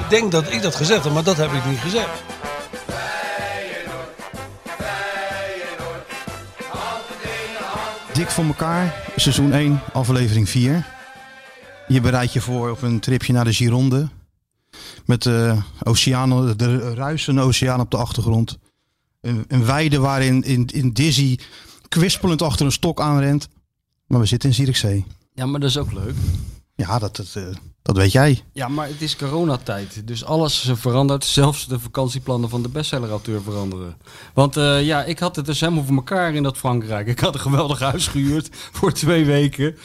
Ik denk dat ik dat gezegd heb, maar dat heb ik niet gezegd. Dik voor elkaar, seizoen 1, aflevering 4. Je bereidt je voor op een tripje naar de Gironde. Met de, oceaan, de ruisende oceaan op de achtergrond. Een, een weide waarin in, in Dizzy kwispelend achter een stok aanrent. Maar we zitten in Zierikzee. Ja, maar dat is ook leuk. Ja, dat, dat, dat weet jij. Ja, maar het is coronatijd. Dus alles verandert. Zelfs de vakantieplannen van de bestsellerauteur veranderen. Want uh, ja, ik had het dus helemaal voor elkaar in dat Frankrijk. Ik had een geweldig huis gehuurd voor twee weken.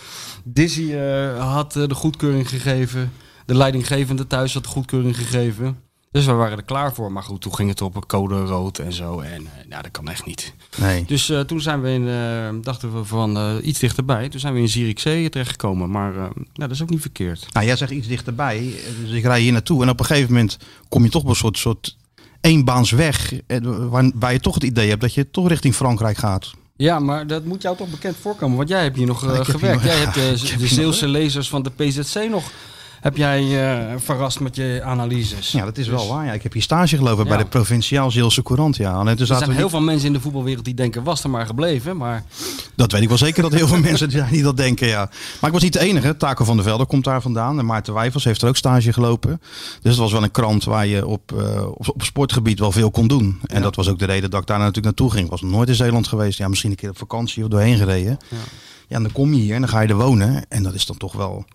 Dizzy uh, had uh, de goedkeuring gegeven. De leidinggevende thuis had de goedkeuring gegeven. Dus we waren er klaar voor. Maar goed, toen ging het op een code rood en zo. En uh, nou, dat kan echt niet. Nee. Dus uh, toen zijn we in, uh, dachten we van uh, iets dichterbij. Toen zijn we in Zierikzee terechtgekomen. Maar nou, dat is ook niet verkeerd. Nou, jij zegt iets dichterbij. Dus ik rij hier naartoe. En op een gegeven moment kom je toch op een soort, soort eenbaansweg. Waar, waar je toch het idee hebt dat je toch richting Frankrijk gaat. Ja, maar dat moet jou toch bekend voorkomen. Want jij hebt hier nog gewerkt. Nog, jij ja, hebt de, de Zeeuwse lezers van de PZC nog heb jij uh, verrast met je analyses. Ja, dat is dus, wel waar. Ja. Ik heb hier stage gelopen ja. bij de Provinciaal Zeelse Courant. Ja. En er zijn heel veel mensen in de voetbalwereld die denken, was er maar gebleven. Maar... Dat weet ik wel zeker dat heel veel mensen zijn die dat denken, ja. Maar ik was niet de enige. Taco van der Velde komt daar vandaan. En Maarten Wijfels heeft er ook stage gelopen. Dus het was wel een krant waar je op, uh, op, op, sportgebied wel veel kon doen. En ja. dat was ook de reden dat ik daar natuurlijk naartoe ging. Ik was nog nooit in Zeeland geweest. Ja, misschien een keer op vakantie of doorheen gereden. Ja. ja, en dan kom je hier en dan ga je er wonen. En dat is dan toch wel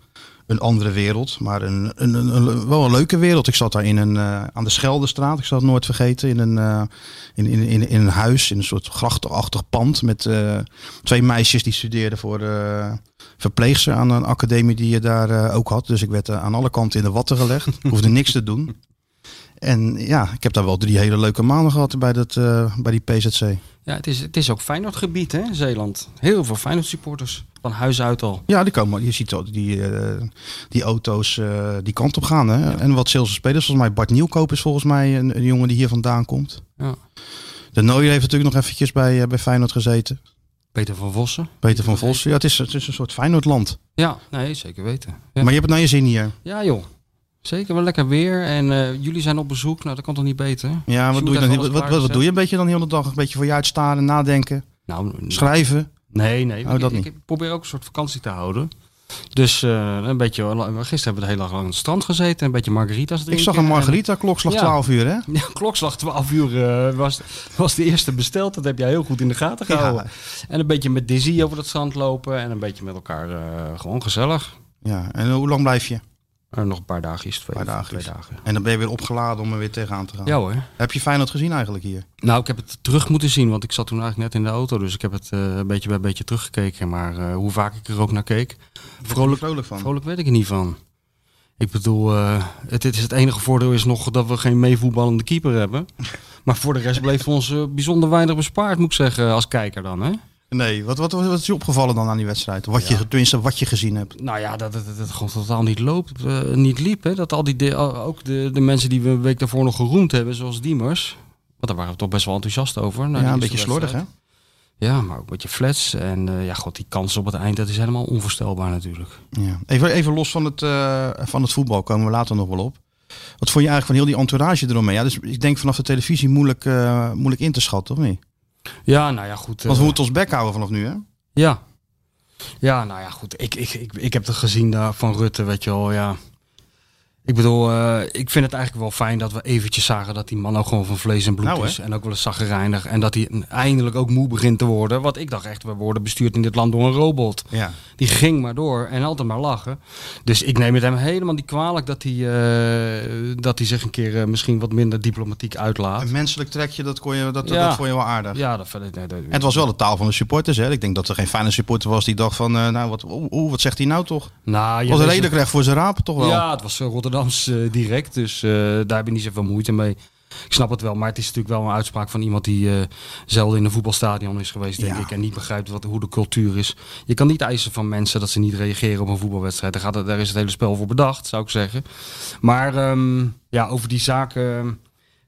een andere wereld, maar een, een, een, wel een leuke wereld. Ik zat daar in een, uh, aan de Scheldestraat, ik zal het nooit vergeten, in een, uh, in, in, in, een huis, in een soort grachtachtig pand met uh, twee meisjes die studeerden voor verpleegster aan een academie die je daar ook had. Dus ik werd aan alle kanten in de watten gelegd, ik hoefde niks te doen. En ja, ik heb daar wel drie hele leuke maanden gehad bij, dat, bij die PZC. Ja, het is, het is ook Feyenoord gebied, hè, Zeeland. Heel veel Feyenoord supporters. Van huis uit al. Ja, die komen. Je ziet al die, uh, die auto's uh, die kant op gaan. Hè? Ja. En wat Zeelse spelers, volgens mij Bart Nieuwkoop is volgens mij een, een, jongen die hier vandaan komt. Ja. De Nooier heeft natuurlijk nog eventjes bij, bij Feyenoord gezeten. Peter van Vossen. Peter van Vossen. Ja, het is, het is een soort Feyenoordland. Ja, nee, zeker weten. Ja. Maar je hebt het naar je zin hier. Ja, joh. Zeker wel lekker weer. En uh, jullie zijn op bezoek. Nou, dat kan toch niet beter? Ja, wat, doe je, dan, wat, wat, wat, doe je een beetje dan heel de dag? Een beetje voor je uitstaren, nadenken, nou, schrijven? Nee, nee. Oh, dat ik, niet. ik probeer ook een soort vakantie te houden. Dus uh, een beetje, gisteren hebben we de hele dag aan het strand gezeten. Een beetje margaritas drinken. Ik zag een margarita, klokslag ja. 12 uur hè? Ja, klokslag 12 uur uh, was, was de eerste besteld. Dat heb jij heel goed in de gaten gehouden. Ja. En een beetje met Dizzy over het strand lopen. En een beetje met elkaar uh, gewoon gezellig. Ja, en hoe lang blijf je? Uh, nog een paar dagjes, twee, paar twee dagen. En dan ben je weer opgeladen om er weer tegenaan te gaan. Ja hoor. Heb je Feyenoord gezien eigenlijk hier? Nou, ik heb het terug moeten zien, want ik zat toen eigenlijk net in de auto. Dus ik heb het uh, een beetje bij beetje teruggekeken. Maar uh, hoe vaak ik er ook naar keek. Vrolijk, vrolijk van? Vrolijk weet ik er niet van. Ik bedoel, het, het, is het enige voordeel is nog dat we geen meevoetballende keeper hebben. maar voor de rest bleef ons bijzonder weinig bespaard, moet ik zeggen, als kijker dan. Hè? Nee, wat, wat, wat is je opgevallen dan aan die wedstrijd? Wat je, tenminste, wat je gezien hebt? Nou ja, dat het, dat gewoon totaal niet loopt, uh, niet liep. Hè? Dat al die, de, ook de, de mensen die we een week daarvoor nog geroemd hebben, zoals Diemers. Want daar waren we toch best wel enthousiast over. Ja, een beetje slordig hè? Ja, maar ook een beetje flats. En uh, ja, god, die kans op het eind, dat is helemaal onvoorstelbaar natuurlijk. Ja. Even, even los van het, uh, van het voetbal, komen we later nog wel op. Wat vond je eigenlijk van heel die entourage eromheen? Ja, dus ik denk vanaf de televisie moeilijk, moeilijk in te schatten, of niet? Ja, nou ja, goed. Want we moeten ons bek houden vanaf nu, hè? Ja. Ja, nou ja, goed. Ik, ik, ik, ik heb het gezien daar van Rutte, weet je wel, ja. Ik bedoel, uh, ik vind het eigenlijk wel fijn dat we eventjes zagen dat die man ook gewoon van vlees en bloed Nou, hè? is. En ook wel eens zaggerijnig. En dat hij eindelijk ook moe begint te worden. Want ik dacht echt, we worden bestuurd in dit land door een robot. Ja. Die ging maar door en altijd maar lachen. Dus ik neem het hem helemaal niet kwalijk dat hij, uh, dat hij zich een keer uh, misschien wat minder diplomatiek uitlaat. Een menselijk trekje, dat, kon je, dat, Ja. dat vond je wel aardig. Ja, dat vind ik... Nee, dat- En het was wel de taal van de supporters, hè? Ik denk dat er geen fijne supporter was die dacht van, eh, nou, wat, wat zegt hij nou toch? Nou, je was redelijk recht voor zijn rapen, toch wel? Ja, het was eh, Rotterdam Rotterdams eh, direct. Dus eh, daar heb ik niet zoveel moeite mee. Ik snap het wel, maar het is natuurlijk wel een uitspraak van iemand die eh, zelden in een voetbalstadion is geweest, denk Ja. ik. En niet begrijpt wat, hoe de cultuur is. Je kan niet eisen van mensen dat ze niet reageren op een voetbalwedstrijd. Daar, gaat het, daar is het hele spel voor bedacht, zou ik zeggen. Maar ehm, ja, over die zaken.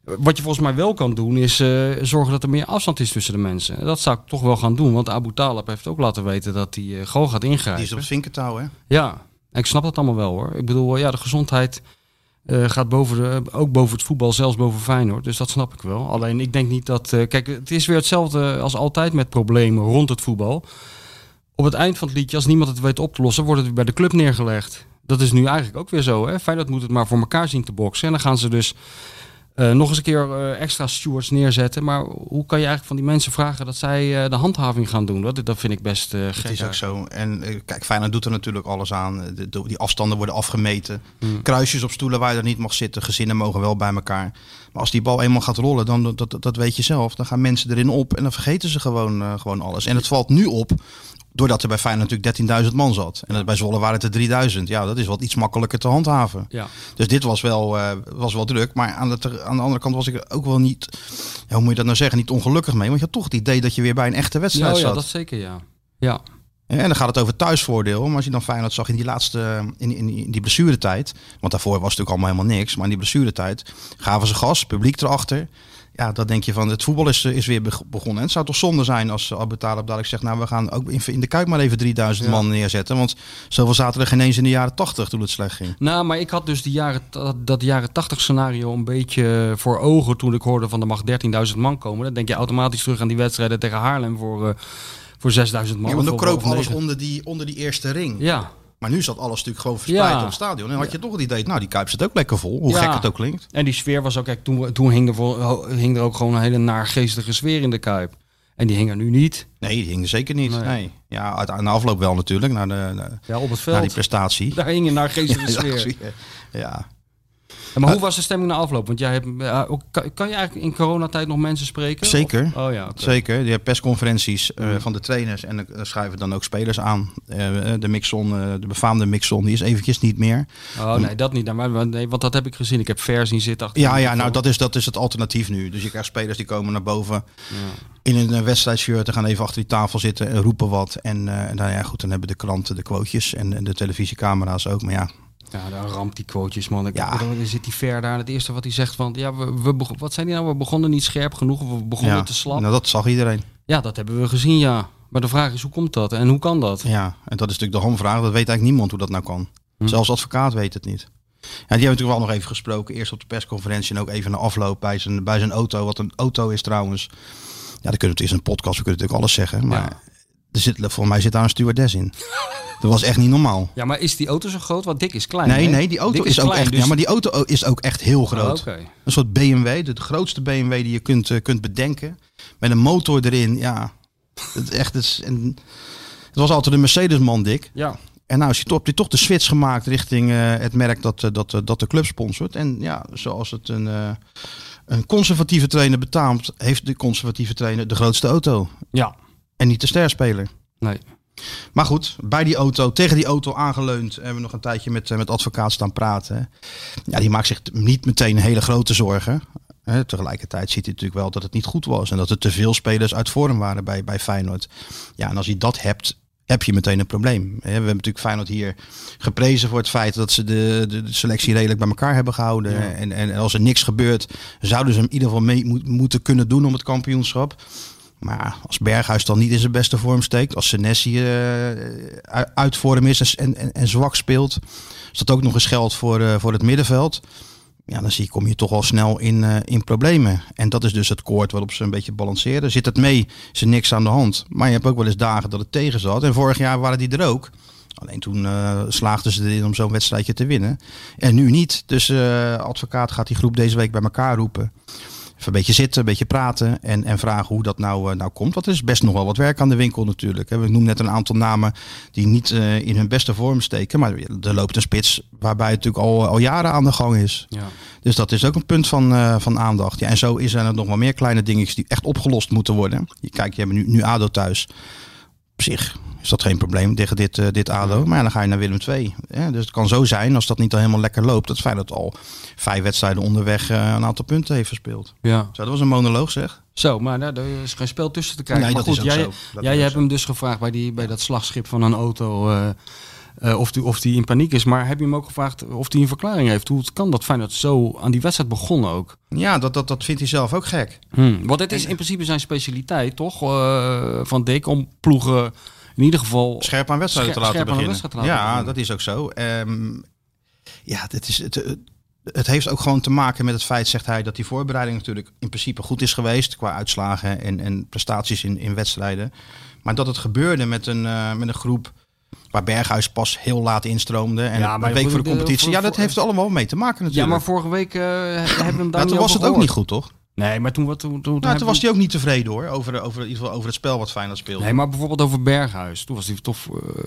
Wat je volgens mij wel kan doen, is zorgen dat er meer afstand is tussen de mensen. Dat zou ik toch wel gaan doen, want Abu Talib heeft ook laten weten dat hij eh, gewoon gaat ingrijpen. Die is op het vinkertouw, hè? Ja, ik snap dat allemaal wel hoor. Ik bedoel, ja, de gezondheid eh, gaat boven de, ook boven het voetbal, zelfs boven Feyenoord. Dus dat snap ik wel. Alleen ik denk niet dat... eh, kijk, het is weer hetzelfde als altijd met problemen rond het voetbal. Op het eind van het liedje, als niemand het weet op te lossen, wordt het weer bij de club neergelegd. Dat is nu eigenlijk ook weer zo. Hè? Feyenoord moet het maar voor elkaar zien te boksen. En dan gaan ze dus eh, nog eens een keer eh, extra stewards neerzetten. Maar hoe kan je eigenlijk van die mensen vragen dat zij eh, de handhaving gaan doen? Dat, dat vind ik best gek. Het is ook zo. En kijk, Feyenoord doet er natuurlijk alles aan. De- de- die afstanden worden afgemeten. Hmm. Kruisjes op stoelen waar je er niet mag zitten. Gezinnen mogen wel bij elkaar. Maar als die bal eenmaal gaat rollen, dan dat, dat, dat weet je zelf. Dan gaan mensen erin op en dan vergeten ze gewoon, gewoon alles. En het valt nu op, doordat er bij Feyenoord natuurlijk 13.000 man zat. En bij Zwolle waren het er 3.000. Ja, dat is wat iets makkelijker te handhaven. Ja. Dus dit was wel, eh, was wel druk. Maar aan de, aan de andere kant was ik ook wel niet, ja, hoe moet je dat nou zeggen, niet ongelukkig mee. Want je had toch het idee dat je weer bij een echte wedstrijd Ja, oh ja, zat. dat zeker, ja. Ja, En dan gaat het over thuisvoordeel. Maar als je dan Feyenoord zag in die laatste, in, in, in die blessuretijd. Want daarvoor was het natuurlijk allemaal helemaal niks. Maar in die blessuretijd gaven ze gas, publiek erachter. Ja, dan denk je van het voetbal is, is weer beg- begonnen. En het zou toch zonde zijn als Abu Talib dadelijk zegt... nou, we gaan ook in, in de Kuip maar even 3000 Ja. man neerzetten. Want zoveel zaten er geen eens in de jaren 80 toen het slecht ging. Nou, maar ik had dus die jaren, dat, dat jaren 80 scenario een beetje voor ogen toen ik hoorde van er mag 13.000 man komen. Dan denk je automatisch terug aan die wedstrijden tegen Haarlem voor, eh, voor 6.000 man. Ja, want dan kroop alles onder die, onder die eerste ring. Ja, Maar nu zat alles natuurlijk gewoon verspreid Ja. op het stadion. En dan had je toch het idee, nou die Kuip zit ook lekker vol. Hoe Ja. gek het ook klinkt. en die sfeer was ook, kijk, toen, toen hing, er vol- hing er ook gewoon een hele naargeestige sfeer in de Kuip. En die hing er nu niet. Nee, die hing er zeker niet. Nee. Nee. Ja, uit, aan de afloop wel natuurlijk. Naar, de, naar, Ja, op het naar veld. die prestatie. Daar hing een naargeestige Ja, sfeer. ja. Maar hoe was de stemming na afloop? Want jij hebt, ja, ook- kan, kan je eigenlijk in coronatijd nog mensen spreken? Zeker. Of- oh ja. Zeker. Je hebt persconferenties eh, Mhm. van de trainers en er schuiven dan ook spelers aan. Eh, de Mixon, eh, de befaamde Mixon, die is eventjes niet meer. Oh nee, dat niet. Maar, nee, want dat heb ik gezien. Ik heb ver zien zitten achter. Ja, ja nou dat is, dat is het alternatief nu. Dus je krijgt spelers die komen naar boven Ja. in een eh, wedstrijdshirt. en gaan even achter die tafel zitten en roepen wat. En eh, nou ja, goed, dan hebben de kranten de quotejes en, en de televisiecamera's ook. Maar ja, Ja, dan ramt die quotejes, man. Ik, Ja. Dan zit die ver daar. Het eerste wat hij zegt van... Ja, we, we wat zei hij nou? We begonnen niet scherp genoeg. We begonnen ja te slap. nou, dat zag iedereen. Ja, dat hebben we gezien, ja. Maar de vraag is, hoe komt dat? En hoe kan dat? Ja, en dat is natuurlijk de hamvraag. Dat weet eigenlijk niemand hoe dat nou kan. Hm. Zelfs advocaat weet het niet. Ja, die hebben natuurlijk wel nog even gesproken. Eerst op de persconferentie en ook even na afloop bij zijn, bij zijn auto. Wat een auto is trouwens. Ja, dan kunnen we het is een podcast. We kunnen natuurlijk alles zeggen. Maar. Er zit, volgens mij zit daar een stewardess in. dat was echt niet normaal. Ja, maar is die auto zo groot? Want Dick is klein, Nee, hè? nee, die auto Dick is, ook klein, echt. dus- Ja, maar die auto is ook echt heel groot. Oh, Oké. Een soort BMW, de, de grootste BMW die je kunt, eh, kunt bedenken. Met een motor erin. Ja, het, echt, het, is, en, het was altijd een Mercedes-man, Dick. Ja. En nou is hij toch, hij toch de switch gemaakt richting eh, het merk dat, eh, dat, dat de club sponsort. En ja, zoals het een, een conservatieve trainer betaamt, heeft de conservatieve trainer de grootste auto. Ja. En niet de sterspeler. Nee. Maar goed, bij die auto, tegen die auto aangeleund, hebben we nog een tijdje met, eh, met advocaat staan praten. Ja, die maakt zich niet meteen hele grote zorgen. Tegelijkertijd ziet hij natuurlijk wel dat het niet goed was. En dat er te veel spelers uit vorm waren bij, bij Feyenoord. Ja, en als je dat hebt, heb je meteen een probleem. We hebben natuurlijk Feyenoord hier geprezen voor het feit dat ze de, de, de selectie redelijk bij elkaar hebben gehouden. Ja. En, en als er niks gebeurt, zouden ze hem in ieder geval mee moet- moeten kunnen doen om het kampioenschap. Maar als Berghuis dan niet in zijn beste vorm steekt, als Senesi eh uit vorm is en, en, en zwak speelt, als dat ook nog eens geldt voor, eh, voor het middenveld, ja, dan zie je, kom je toch al snel in, eh, in problemen. En dat is dus het koord waarop ze een beetje balanceren. Zit het mee, is er niks aan de hand. Maar je hebt ook wel eens dagen dat het tegen zat. En vorig jaar waren die er ook. Alleen toen slaagden ze erin om zo'n wedstrijdje te winnen. En nu niet. Dus advocaat gaat die groep deze week bij elkaar roepen. Even een beetje zitten, een beetje praten en, en vragen hoe dat nou, eh, nou komt. Er is best nog wel wat werk aan de winkel natuurlijk. hè. We noemen net een aantal namen die niet eh, in hun beste vorm steken. Maar er loopt een spits waarbij het natuurlijk al, al jaren aan de gang is. Ja. Dus dat is ook een punt van, eh, van aandacht. Ja, en zo is er nog wel meer kleine dingetjes die echt opgelost moeten worden. Je, kijk, je hebt nu, nu ADO thuis. Op zich is dat geen probleem tegen dit, eh, dit ADO. Maar ja, dan ga je naar Willem II. Dus het kan zo zijn, als dat niet al helemaal lekker loopt... dat Feyenoord al vijf wedstrijden onderweg eh, een aantal punten heeft verspeeld. Ja. Zo, dat was een monoloog zeg. Zo, maar daar daar is geen spel tussen te krijgen. Nee, maar dat goed, is ook jij, zo. Dat jij hebt hem dus gevraagd bij, die, bij dat slagschip van een auto... eh, eh, of die, of die in paniek is. Maar heb je hem ook gevraagd of hij een verklaring heeft? Hoe het kan dat Feyenoord zo aan die wedstrijd begonnen ook? Ja, dat, dat, dat vindt hij zelf ook gek. Hmm. Want het is in principe zijn specialiteit, toch? eh, van Dick, om ploegen in ieder geval... Scherp aan wedstrijden te laten beginnen. wedstrijd te laten ja, beginnen. dat is ook zo. Ehm, ja, dit is het, het- het heeft ook gewoon te maken met het feit, zegt hij, dat die voorbereiding natuurlijk in principe goed is geweest qua uitslagen en, en prestaties in, in wedstrijden. Maar dat het gebeurde met een, eh, met een groep waar Berghuis pas heel laat instroomde en Ja, een week voor de competitie. voor- ja, dat voor- heeft er allemaal mee te maken Ja, natuurlijk. maar vorige week eh, hebben we hem daar Ja, toen was het ook niet goed, toch? Nee, maar toen, toen, toen, toen Nou, toen was hij ook niet tevreden hoor, over, over, in ieder geval over het spel wat Feyenoord speelde. Nee, maar bijvoorbeeld over Berghuis. Toen was hij toch... eh,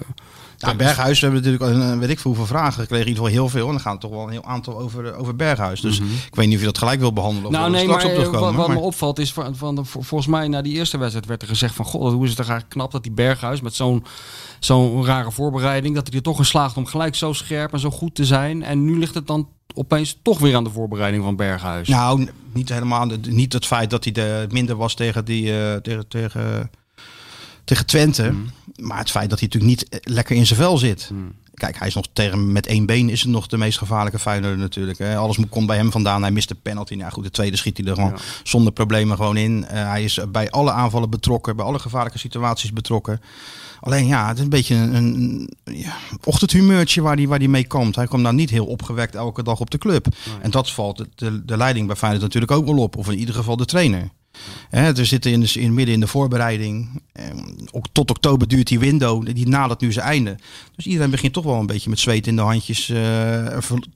Ja, Berghuis, we hebben natuurlijk een, weet ik veel hoeveel vragen gekregen. In ieder geval heel veel. En dan gaat het toch wel een heel aantal over, over Berghuis. Dus ik weet niet of je dat gelijk wil behandelen. Of nou er nee, maar eh, op wat, terugkomen. wat me opvalt is... Van, van, volgens mij na die eerste wedstrijd werd er gezegd van... God, hoe is het toch eigenlijk knap dat die Berghuis met zo'n zo'n rare voorbereiding... dat hij er toch in slaagt om gelijk zo scherp en zo goed te zijn. En nu ligt het dan opeens toch weer aan de voorbereiding van Berghuis. Nou, niet helemaal. Niet het feit dat hij de, minder was tegen, die, eh, tegen, tegen, tegen Twente. Mm. Maar het feit dat hij natuurlijk niet eh, lekker in zijn vel zit. Mm. Kijk, hij is nog tegen met één been is het nog de meest gevaarlijke Feyenoord natuurlijk. Hè. Alles komt bij hem vandaan. Hij mist de penalty. Nou goed, de tweede schiet hij er gewoon Ja. zonder problemen gewoon in. Eh, hij is bij alle aanvallen betrokken. Bij alle gevaarlijke situaties betrokken. Alleen ja, het is een beetje een, een ja, ochtendhumeurtje waar hij waar die mee komt. Hij komt nou niet heel opgewekt elke dag op de club. En dat valt de, de, leiding bij Feyenoord natuurlijk ook wel op. Of in ieder geval de trainer. Hè, we zitten in, de, in midden in de voorbereiding. Ehm, ook tot oktober duurt die window. Die nadert nu zijn einde. Dus iedereen begint toch wel een beetje met zweet in de handjes ver-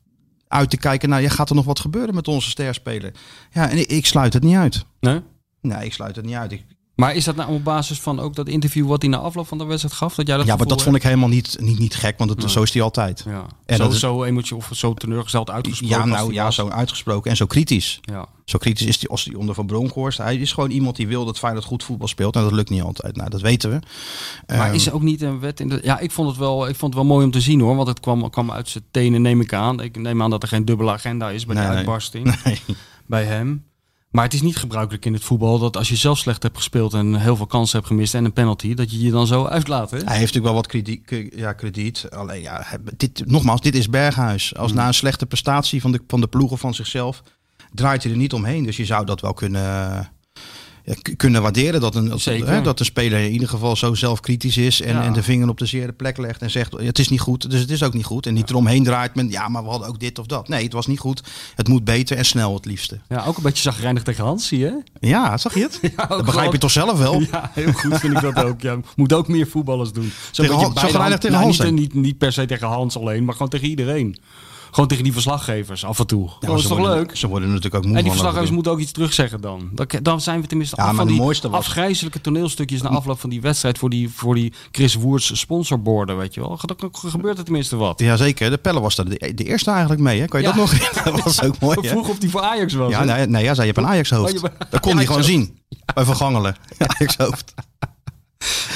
uit te kijken. Nou, ja, gaat er nog wat gebeuren met onze sterspeler? Ja, en ik, ik sluit het niet uit. Nee? Nee, ik sluit het niet uit. Ik, Maar is dat nou op basis van ook dat interview wat hij na afloop van de wedstrijd gaf? Dat jij dat ja, maar dat vond ik helemaal niet, niet, niet gek, want het, Nee. zo is hij altijd. Ja. En zo, dat is- zo emotie of zo teleurgesteld uitgesproken. Ja, nou ja, was. zo uitgesproken en zo kritisch. Ja. Zo kritisch is hij als hij onder Van Bronckhorst. Hij is gewoon iemand die wil dat Feyenoord goed voetbal speelt. En dat lukt niet altijd. Nou, dat weten we. Maar Ehm, is er ook niet een wet in de... Ja, ik vond het wel, ik vond het wel mooi om te zien hoor. Want het kwam, kwam uit zijn tenen, neem ik aan. Ik neem aan dat er geen dubbele agenda is bij Nee, de uitbarsting. Nee. Bij hem. Maar het is niet gebruikelijk in het voetbal dat als je zelf slecht hebt gespeeld en heel veel kansen hebt gemist en een penalty, dat je je dan zo uitlaat. Hè? Hij heeft natuurlijk wel wat krediet. Ja, krediet. Alleen ja, dit, nogmaals, dit is Berghuis. Als Hmm. na een slechte prestatie van de, van de ploeg of van zichzelf, draait hij er niet omheen. Dus je zou dat wel kunnen, k- kunnen waarderen. Dat een, hè, dat de speler in ieder geval zo zelfkritisch is en, Ja. en de vinger op de zere plek legt en zegt: het is niet goed, dus het is ook niet goed. En niet eromheen draait met ja, maar we hadden ook dit of dat. Nee, het was niet goed. Het moet beter en snel het liefste. Ja, ook een beetje zagrijnig tegen Hans, zie je? Ja, zag je het? Ja, dat begrijp je toch zelf wel? Ja, heel goed vind ik dat ook. Ja, moet ook meer voetballers doen. Zo Tegen Han- tegen nou, Hans, niet, hè? niet, niet per se tegen Hans alleen, maar gewoon tegen iedereen. Gewoon tegen die verslaggevers af en toe. Ja, dat is toch worden- leuk? Ze worden natuurlijk ook moe En die verslaggevers moeten ook iets terugzeggen dan. Dan, dan zijn we tenminste Ja, af van die was- afgrijzelijke toneelstukjes na afloop van die wedstrijd voor die, voor die Chris Woerts sponsorborden, weet je wel. Dan gebeurt er tenminste wat. Jazeker, de Pelle was daar de, de eerste eigenlijk mee. Hè? Kan je Ja. dat nog? Dat was ook mooi. Hè? Vroeg of die voor Ajax was. Ja, nee, nee, ja, zei je hebt een Ajax-hoofd. Oh, hebt- Dat kon hij gewoon Ajax-hoofd. zien. Bij Van Gangelen. Ajax-hoofd.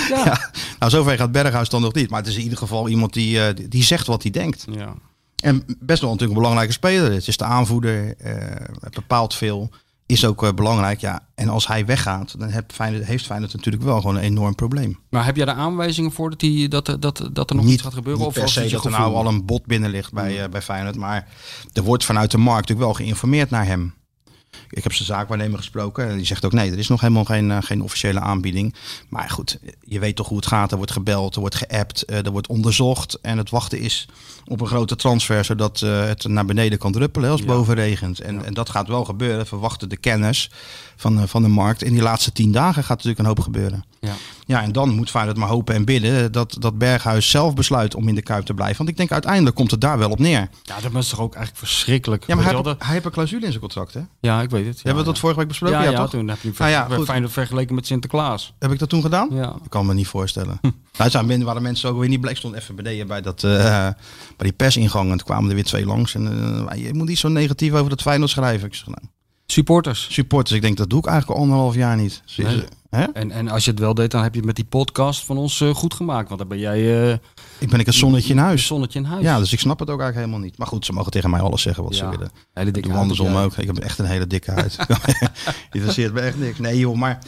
Ja. Ja. Nou, zover gaat Berghuis dan nog niet. Maar het is in ieder geval iemand die, eh, die- die zegt wat hij denkt. Ja. En best wel natuurlijk een belangrijke speler. Het is de aanvoerder. hij bepaalt veel. Is ook eh, belangrijk. Ja. En als hij weggaat, dan heeft Feyenoord, heeft Feyenoord natuurlijk wel gewoon een enorm probleem. Maar heb jij daar aanwijzingen voor dat, die, dat, er- dat, dat er nog niet, iets gaat gebeuren? niet of per se dat er nou al een bod binnen ligt bij, eh, bij Feyenoord. Maar er wordt vanuit de markt natuurlijk wel geïnformeerd naar hem. Ik heb zijn zaakwaarnemer gesproken en die zegt ook nee, er is nog helemaal geen, eh, geen officiële aanbieding. Maar goed, je weet toch hoe het gaat. Er wordt gebeld, er wordt geappt, eh, er wordt onderzocht. En het wachten is op een grote transfer, zodat eh, het naar beneden kan druppelen als Ja. boven regent. En, en dat gaat wel gebeuren, verwachten de kennis van, eh, van de markt. In die laatste tien dagen gaat natuurlijk een hoop gebeuren. Ja. Ja, en dan moet Feyenoord maar hopen en bidden dat, dat Berghuis zelf besluit om in de Kuip te blijven. Want ik denk uiteindelijk komt het daar wel op neer. ja, dat is toch ook eigenlijk verschrikkelijk. Ja, maar hij, wel, heeft, hij heeft een clausule in zijn contract, hè? ja ik weet het. Ja, Hebben we dat ja. vorige week besproken? Ja, Ja, toch? toen heb je Nou ja, goed. Feyenoord vergeleken met Sinterklaas. Heb ik dat toen gedaan? Ja. Ik kan me niet voorstellen. Nou, zijn binnen waren mensen ook weer niet blij. Ik stond even beneden bij, dat, eh, bij die persingang. En toen kwamen er weer twee langs. En eh, je moet niet zo negatief over dat Feyenoord schrijven. Ik zeg, nou, Supporters. supporters. Ik denk, dat doe ik eigenlijk al anderhalf jaar niet. Nee. hè? En, en als je het wel deed, dan heb je het met die podcast van ons eh, goed gemaakt. Want dan ben jij eh Ik ben ik het zonnetje in een huis. zonnetje in huis. Ja, dus ik snap het ook eigenlijk helemaal niet. Maar goed, ze mogen tegen mij alles zeggen wat ze willen. Hele Ik dikke huid andersom ook. Ik heb echt een hele dikke huid. Interesseert me echt niks. Nee joh, maar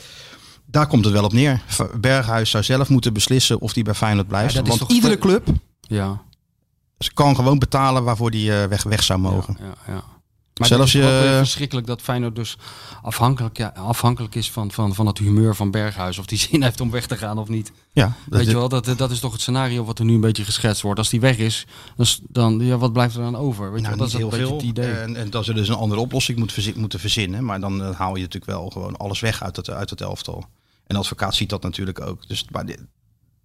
daar komt het wel op neer. Berghuis zou zelf moeten beslissen of hij bij Feyenoord blijft. Ja, dat is Want toch iedere club Ja, kan gewoon betalen waarvoor die eh, weg, weg zou mogen. ja, ja. Maar Zelfs het is verschrikkelijk dat Feyenoord dus afhankelijk, ja, afhankelijk is van, van, van het humeur van Berghuis. Of die zin heeft om weg te gaan of niet. Ja, dat, Weet je wel, dat, dat is toch het scenario wat er nu een beetje geschetst wordt. Als die weg is, dan, ja, wat blijft er dan over? Weet je nou, wel, dat is heel een beetje veel. het idee. En, en dat ze dus een andere oplossing moet moeten verzinnen. Maar dan eh, haal je natuurlijk wel gewoon alles weg uit het, uit het elftal. En de advocaat ziet dat natuurlijk ook. Dus, maar dit-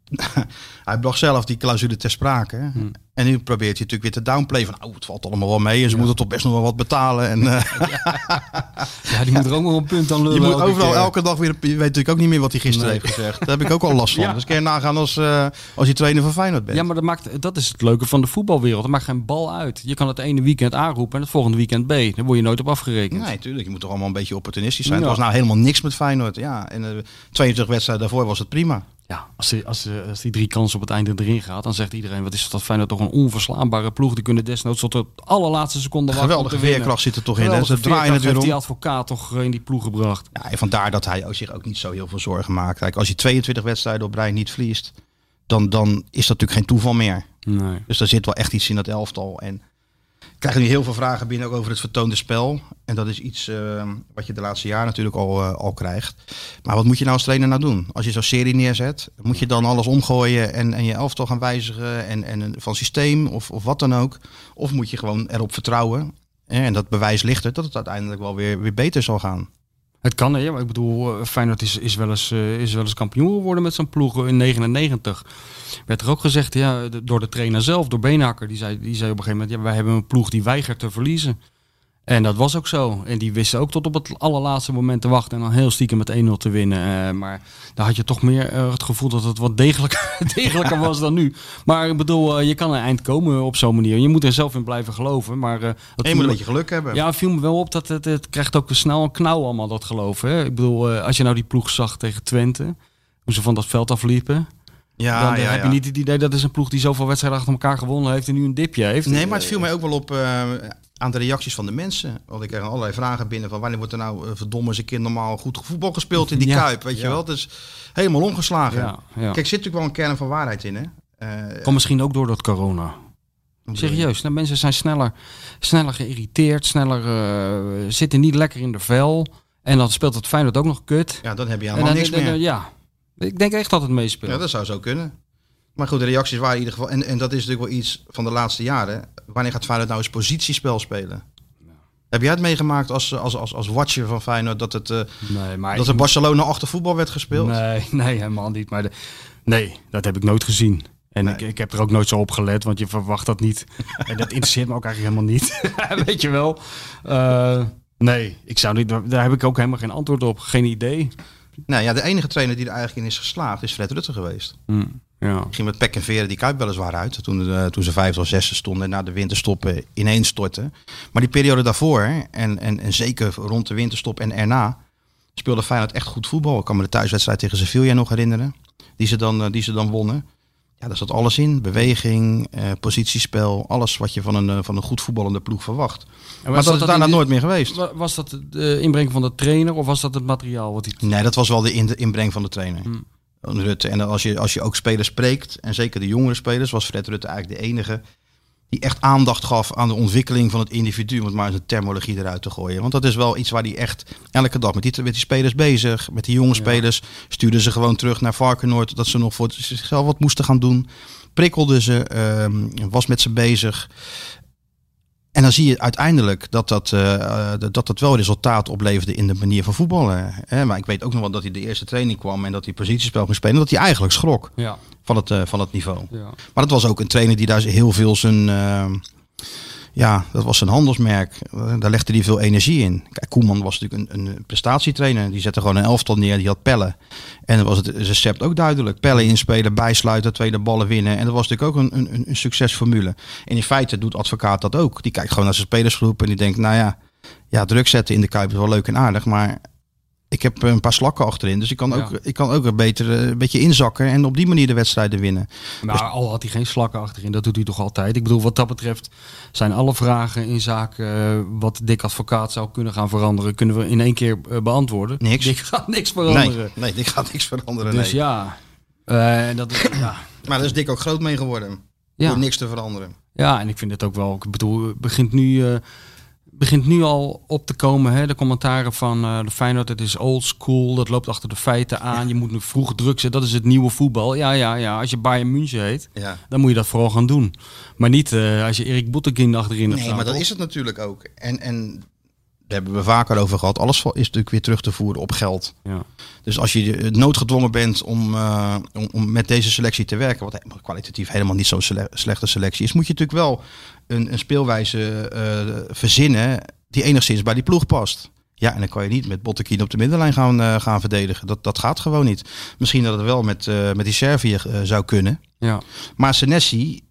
hij bracht zelf die clausule ter sprake. Hmm. En nu probeert hij natuurlijk weer te downplay van, oh, het valt allemaal wel mee. En ze moeten toch best nog wel wat betalen. En eh, ja, die moet er ook nog een punt aan lullen. je moet overal keer. elke dag weer, je weet natuurlijk ook niet meer wat hij gisteren Nee. heeft gezegd. Daar heb ik ook al last van. Ja. Dus kun je nagaan als, eh, als je trainer van Feyenoord bent. Ja, maar dat, maakt, dat is het leuke van de voetbalwereld. Dat maakt geen bal uit. Je kan het ene weekend A roepen en het volgende weekend B. Daar word je nooit op afgerekend. Nee, tuurlijk. Je moet toch allemaal een beetje opportunistisch zijn. Ja. Het was nou helemaal niks met Feyenoord. Ja, en de 22 wedstrijden daarvoor was het prima. Ja, als die, als, die, als die drie kansen op het einde erin gaat, dan zegt iedereen: wat is dat Feyenoord toch een onverslaanbare ploeg. Die kunnen desnoods tot de allerlaatste seconde wachten. Geweldige veerkracht zit er toch in. Ze draaien het weer om. die advocaat toch eh, in die ploeg gebracht. Ja, en vandaar dat hij zich ook niet zo heel veel zorgen maakt. Kijk, als je 22 wedstrijden op rij niet verliest, dan, dan is dat natuurlijk geen toeval meer. Nee. Dus daar zit wel echt iets in dat elftal. En ik krijg nu heel veel vragen binnen ook over het vertoonde spel. En dat is iets eh, wat je de laatste jaren natuurlijk al, eh, al krijgt. Maar wat moet je nou als trainer nou doen? Als je zo'n serie neerzet, moet je dan alles omgooien en, en je elftal gaan wijzigen en, en van systeem of, of wat dan ook? Of moet je gewoon erop vertrouwen? En dat bewijs ligt er dat het uiteindelijk wel weer, weer beter zal gaan. Het kan, hè? Maar ik bedoel, eh, Feyenoord is, is, wel eens, eh, is wel eens kampioen geworden met zijn ploeg in 99. Werd er ook gezegd, ja, door de trainer zelf, door Beenhakker. Die zei, die zei op een gegeven moment, ja, wij hebben een ploeg die weigert te verliezen. En dat was ook zo. En die wisten ook tot op het allerlaatste moment te wachten en dan heel stiekem met 1-0 te winnen. Eh, maar daar had je toch meer eh, het gevoel dat het wat degelijker, degelijker was dan nu. Maar ik bedoel, eh, je kan een eind komen op zo'n manier. Je moet er zelf in blijven geloven. Maar, dat En je moet een beetje geluk hebben. ja, het viel me wel op dat het, het krijgt ook snel een knauw allemaal, dat geloof. Hè? Ik bedoel, als je nou die ploeg zag tegen Twente, hoe ze van dat veld afliepen, ja, dan ja, heb ja. je niet het idee dat is een ploeg die zoveel wedstrijden achter elkaar gewonnen heeft en nu een dipje heeft. Nee, maar het viel mij ook wel op aan de reacties van de mensen. Want ik kreeg allerlei vragen binnen van wanneer wordt er nou eh, verdomme eens een keer normaal goed voetbal gespeeld in die Ja, Kuip. Weet je wel, het is helemaal omgeslagen. Ja, ja. Kijk, er zit natuurlijk wel een kern van waarheid in hè. Eh, Komt misschien ook door dat corona. Serieus, nou, mensen zijn sneller, sneller geïrriteerd, sneller eh, zitten niet lekker in de vel. En dan speelt het Feyenoord ook nog kut. Ja, dan heb je En helemaal dan, niks dan- meer. ja, ik denk echt dat het meespeelt. Ja, dat zou zo kunnen. Maar goed, de reacties waren in ieder geval... En, en dat is natuurlijk wel iets van de laatste jaren. Wanneer gaat Feyenoord nou eens positiespel spelen? Heb jij het meegemaakt als, als, als, als watcher van Feyenoord... dat, het, eh, nee, maar dat er Barcelona achter voetbal werd gespeeld? Nee, nee, helemaal niet. Maar de, nee, dat heb ik nooit gezien. En Nee. ik, ik heb er ook nooit zo op gelet, want je verwacht dat niet. en dat interesseert me ook eigenlijk helemaal niet. Weet je wel? Eh, nee, ik zou niet, daar heb ik ook helemaal geen antwoord op. Geen idee. Nou ja, de enige trainer die er eigenlijk in is geslaagd... is Fred Rutte geweest. Hm, ja. ging met pek en veren die Kuip weliswaar uit. Toen, eh, toen ze vijfde of zesde stonden en na de winterstoppen ineens stortten. Maar die periode daarvoor en, en, en zeker rond de winterstop en erna... speelde Feyenoord echt goed voetbal. Ik kan me de thuiswedstrijd tegen Sevilla nog herinneren. Die ze dan, eh, die ze dan wonnen. Ja, daar zat alles in. Beweging, eh, positiespel. Alles wat je van een, van een goed voetballende ploeg verwacht. Maar dat is daarna nooit meer geweest. wa- Was dat de inbreng van de trainer of was dat het materiaal wat hij... Nee, dat was wel de in- de inbreng van de trainer. Hmm. Rutte. En als je, als je ook spelers spreekt, en zeker de jongere spelers, was Fred Rutte eigenlijk de enige die echt aandacht gaf aan de ontwikkeling van het individu, om het maar eens een terminologie eruit te gooien. Want dat is wel iets waar hij echt elke dag met die, met die spelers bezig, met die jonge spelers, stuurde ze gewoon terug naar Varkenoord, dat ze nog voor zichzelf wat moesten gaan doen. Prikkelde ze, ehm, was met ze bezig. En dan zie je uiteindelijk dat dat, eh, eh, dat dat wel resultaat opleverde in de manier van voetballen. Hè? Maar ik weet ook nog wel dat hij de eerste training kwam en dat hij positiespel ging spelen. En dat hij eigenlijk schrok Ja, van het, eh, van het niveau. ja. Maar dat was ook een trainer die daar heel veel zijn... ja, dat was zijn handelsmerk. Daar legde hij veel energie in. Kijk, Koeman was natuurlijk een, een prestatietrainer. Die zette gewoon een elftal neer. Die had pellen. En dan was het recept ook duidelijk. Pellen inspelen, bijsluiten, tweede ballen winnen. En dat was natuurlijk ook een, een, een succesformule. En in feite doet advocaat dat ook. Die kijkt gewoon naar zijn spelersgroep en die denkt, nou ja, ja, druk zetten in de Kuip is wel leuk en aardig. Maar ik heb een paar slakken achterin. Dus ik kan ook, Ja. ik kan ook een, beter, eh, een beetje inzakken en op die manier de wedstrijden winnen. Maar al had hij geen slakken achterin, dat doet hij toch altijd. Ik bedoel, wat dat betreft zijn alle vragen in zaken eh, wat Dick Advocaat zou kunnen gaan veranderen, kunnen we in één keer eh, beantwoorden. Niks. Dick gaat niks Nee, veranderen. nee, dit gaat niks veranderen. dus nee. ja, eh, dat, ja. Maar daar is Dick ook groot mee geworden. Ja. Door niks te veranderen. ja, en ik vind het ook wel, ik bedoel, het begint nu, begint nu al op te komen, hè, de commentaren van eh, de Feyenoord, het is old school, dat loopt achter de feiten aan, je moet nu vroeg druk zetten, dat is het nieuwe voetbal. Ja, ja, ja, als je Bayern München heet, Ja. dan moet je dat vooral gaan doen. Maar niet eh, als je Erik Bottekin achterin hebt Nee, maar dat is het natuurlijk ook. En, en daar hebben we vaker over gehad. Alles is natuurlijk weer terug te voeren op geld. Ja. Dus als je eh, noodgedwongen bent om, om, om met deze selectie te werken, wat kwalitatief helemaal niet zo'n slechte selectie is, moet je natuurlijk wel een, een speelwijze eh, verzinnen die enigszins bij die ploeg past. Ja, en dan kan je niet met Bottekin op de middenlijn gaan, eh, gaan verdedigen. Dat, dat gaat gewoon niet. Misschien dat het wel met, eh, met die Serviër eh, zou kunnen. Ja. Maar Senesi,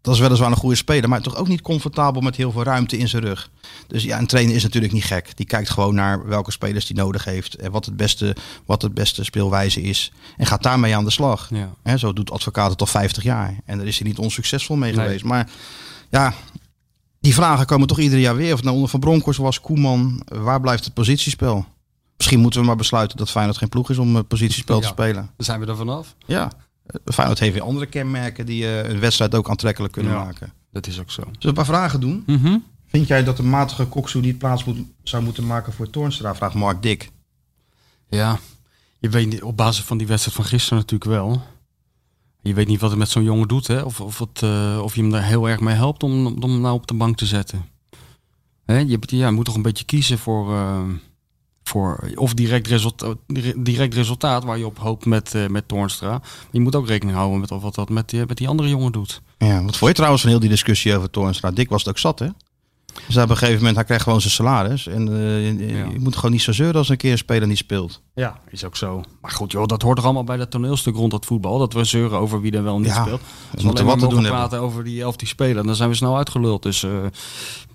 dat is weliswaar een goede speler, maar toch ook niet comfortabel met heel veel ruimte in zijn rug. Dus ja, een trainer is natuurlijk niet gek. Die kijkt gewoon naar welke spelers hij nodig heeft en wat het beste, wat het beste speelwijze is. En gaat daarmee aan de slag. Ja. Hè, zo doet advocaat het al 50 jaar. En daar is hij niet onsuccesvol mee Nee. geweest. Maar ja, die vragen komen toch ieder jaar weer. Of nou onder Van Bronckhorst was, Koeman, waar blijft het positiespel? Misschien moeten we maar besluiten dat Feyenoord geen ploeg is om eh, positiespel te spelen. Dan zijn we er vanaf. Ja, Eh, Feyenoord heeft weer andere kenmerken die eh, een wedstrijd ook aantrekkelijk kunnen Ja. maken. Dat is ook zo. Zullen we een paar vragen doen? Mhm. Vind jij dat de matige Koksu niet plaats moet, zou moeten maken voor Toornstra? Vraagt Mark Dick. Ja, je weet niet, op basis van die wedstrijd van gisteren natuurlijk wel. Je weet niet wat het met zo'n jongen doet, hè? Of, of, het, eh, of je hem daar heel erg mee helpt om, om hem nou op de bank te zetten. Hè? Je, ja, je moet toch een beetje kiezen voor, eh, voor of direct, resulta direct resultaat waar je op hoopt met, eh, met Toornstra. Je moet ook rekening houden met wat dat met die, met die andere jongen doet. Ja, wat vond je trouwens van heel die discussie over Toornstra? Dick was het ook zat, hè? Dus op een gegeven moment, hij krijgt gewoon zijn salaris. En eh, je, Ja. je moet gewoon niet zo zeuren als een keer een speler niet speelt. Ja, is ook zo. Maar goed, joh, dat hoort toch allemaal bij dat toneelstuk rond dat voetbal. Dat we zeuren over wie er wel niet Ja, speelt. Als we moeten wat te doen hebben. praten over die elf die spelen, dan zijn we snel uitgeluld. Dus eh,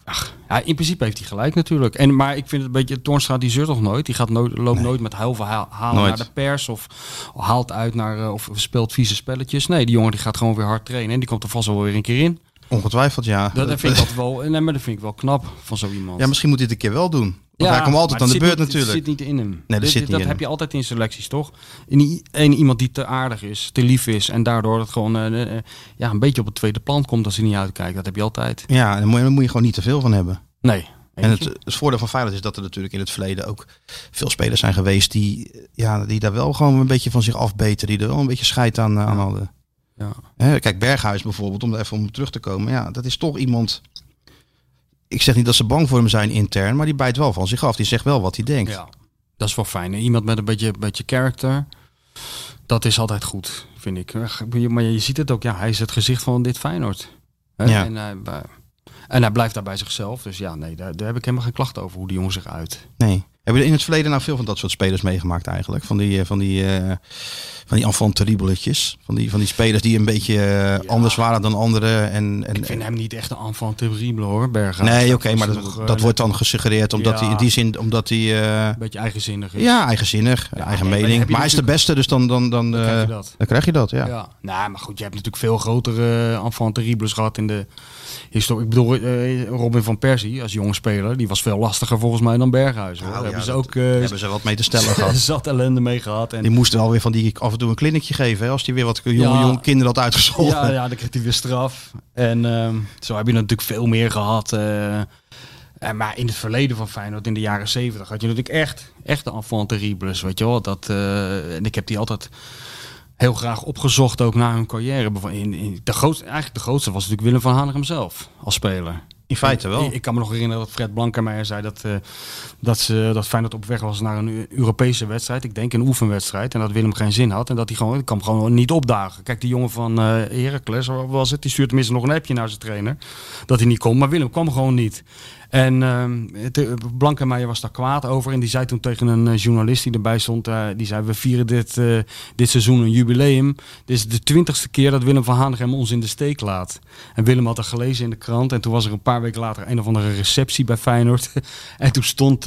ach, ja, in principe heeft hij gelijk natuurlijk. En, maar ik vind het een beetje, Toornstra die zeurt toch nooit? Die gaat nooit, loopt nooit met huilverhalen halen Nooit. naar de pers of haalt uit naar, eh, of speelt vieze spelletjes. Nee, die jongen die gaat gewoon weer hard trainen en die komt er vast wel weer een keer in. Ongetwijfeld, ja. Dat, dat vind ik altijd wel, nee, maar dat vind ik wel knap van zo iemand. Ja, misschien moet hij dit een keer wel doen. Want hij komt altijd aan de het beurt niet- natuurlijk. Het zit niet in hem. dat Dit- zit niet dat in heb hem. je altijd in selecties, toch? In die, een, iemand die te aardig is, te lief is en daardoor het gewoon eh, eh, ja, een beetje op het tweede plan komt als hij niet uitkijkt. Dat heb je altijd. Ja, en daar moet, je, daar moet je gewoon niet te veel van hebben. Nee. En het, het voordeel van Feyenoord is dat er natuurlijk in het verleden ook veel spelers zijn geweest die, ja, die daar wel gewoon een beetje van zich afbeten. Die er wel een beetje scheid aan, eh, aan hadden. Ja. Kijk, Berghuis bijvoorbeeld, om er even om terug te komen. Ja, dat is toch iemand... Ik zeg niet dat ze bang voor hem zijn intern, maar die bijt wel van zich af. Die zegt wel wat hij denkt. ja, dat is wel fijn. Iemand met een beetje, beetje karakter, dat is altijd goed, vind ik. Maar je ziet het ook, ja, hij is het gezicht van dit Feyenoord. Hè? Ja. En, hij, en hij blijft daar bij zichzelf. Dus ja, nee, daar, daar heb ik helemaal geen klachten over hoe die jongen zich uit. Nee. Hebben we in het verleden nou veel van dat soort spelers meegemaakt eigenlijk? Van die, eh, van die, eh, van die enfant terribletjes. Van die, van die spelers die een beetje eh, anders waren dan anderen. En, en, Ik vind hem niet echt een enfant terrible hoor, Berghuis. Nee, oké, maar nog, dat, eh, dat wordt dan gesuggereerd omdat Ja. hij in die zin, omdat hij, eh, een beetje eigenzinnig is. ja, eigenzinnig, Ja, eigen nee, mening. Maar hij is de beste, dus dan, dan, dan, Dan krijg je dat. dan krijg je dat, ja. Ja. Nou, maar goed, je hebt natuurlijk veel grotere enfant terribles gehad in de historie. Ik bedoel, Robin van Persie als jonge speler, die was veel lastiger volgens mij dan Berghuis. Hoor. Nou, hebben ze ook hebben ze wat mee te stellen gehad. zat ellende mee gehad. En Die moesten alweer van die af en toe een kliniekje geven, hè, als die weer wat jonge, Ja. jonge kinderen had uitgescholden. ja, ja, dan kreeg hij weer straf. En ehm, zo heb je natuurlijk veel meer gehad. eh. Maar in het verleden van Feyenoord, in de jaren zeventig, had je natuurlijk echt, echt de enfant terribles, weet je wel. Dat, eh, en ik heb die altijd heel graag opgezocht, ook na hun carrière. In, in, de grootste, eigenlijk de grootste was natuurlijk Willem van Hanegem zelf, als speler. In feite wel. Ik, ik kan me nog herinneren dat Fred Blankenmeijer zei dat, eh, dat, ze, dat Feyenoord op weg was naar een Eu- Europese wedstrijd. Ik denk een oefenwedstrijd. En dat Willem geen zin had. En dat hij gewoon, ik kwam gewoon niet opdagen. Kijk, die jongen van eh Heracles, was het? Die stuurt tenminste nog een appje naar zijn trainer. Dat hij niet kon. Maar Willem kwam gewoon niet. En ehm het- Blankenmeijer was daar kwaad over. En die zei toen tegen een eh, journalist die erbij stond. eh, die zei, we vieren dit, eh, dit seizoen een jubileum. Dit is de twintigste keer dat Willem van Hanegem ons in de steek laat. En Willem had dat gelezen in de krant. En toen was er een paar weken later een of andere receptie bij Feyenoord. en toen stond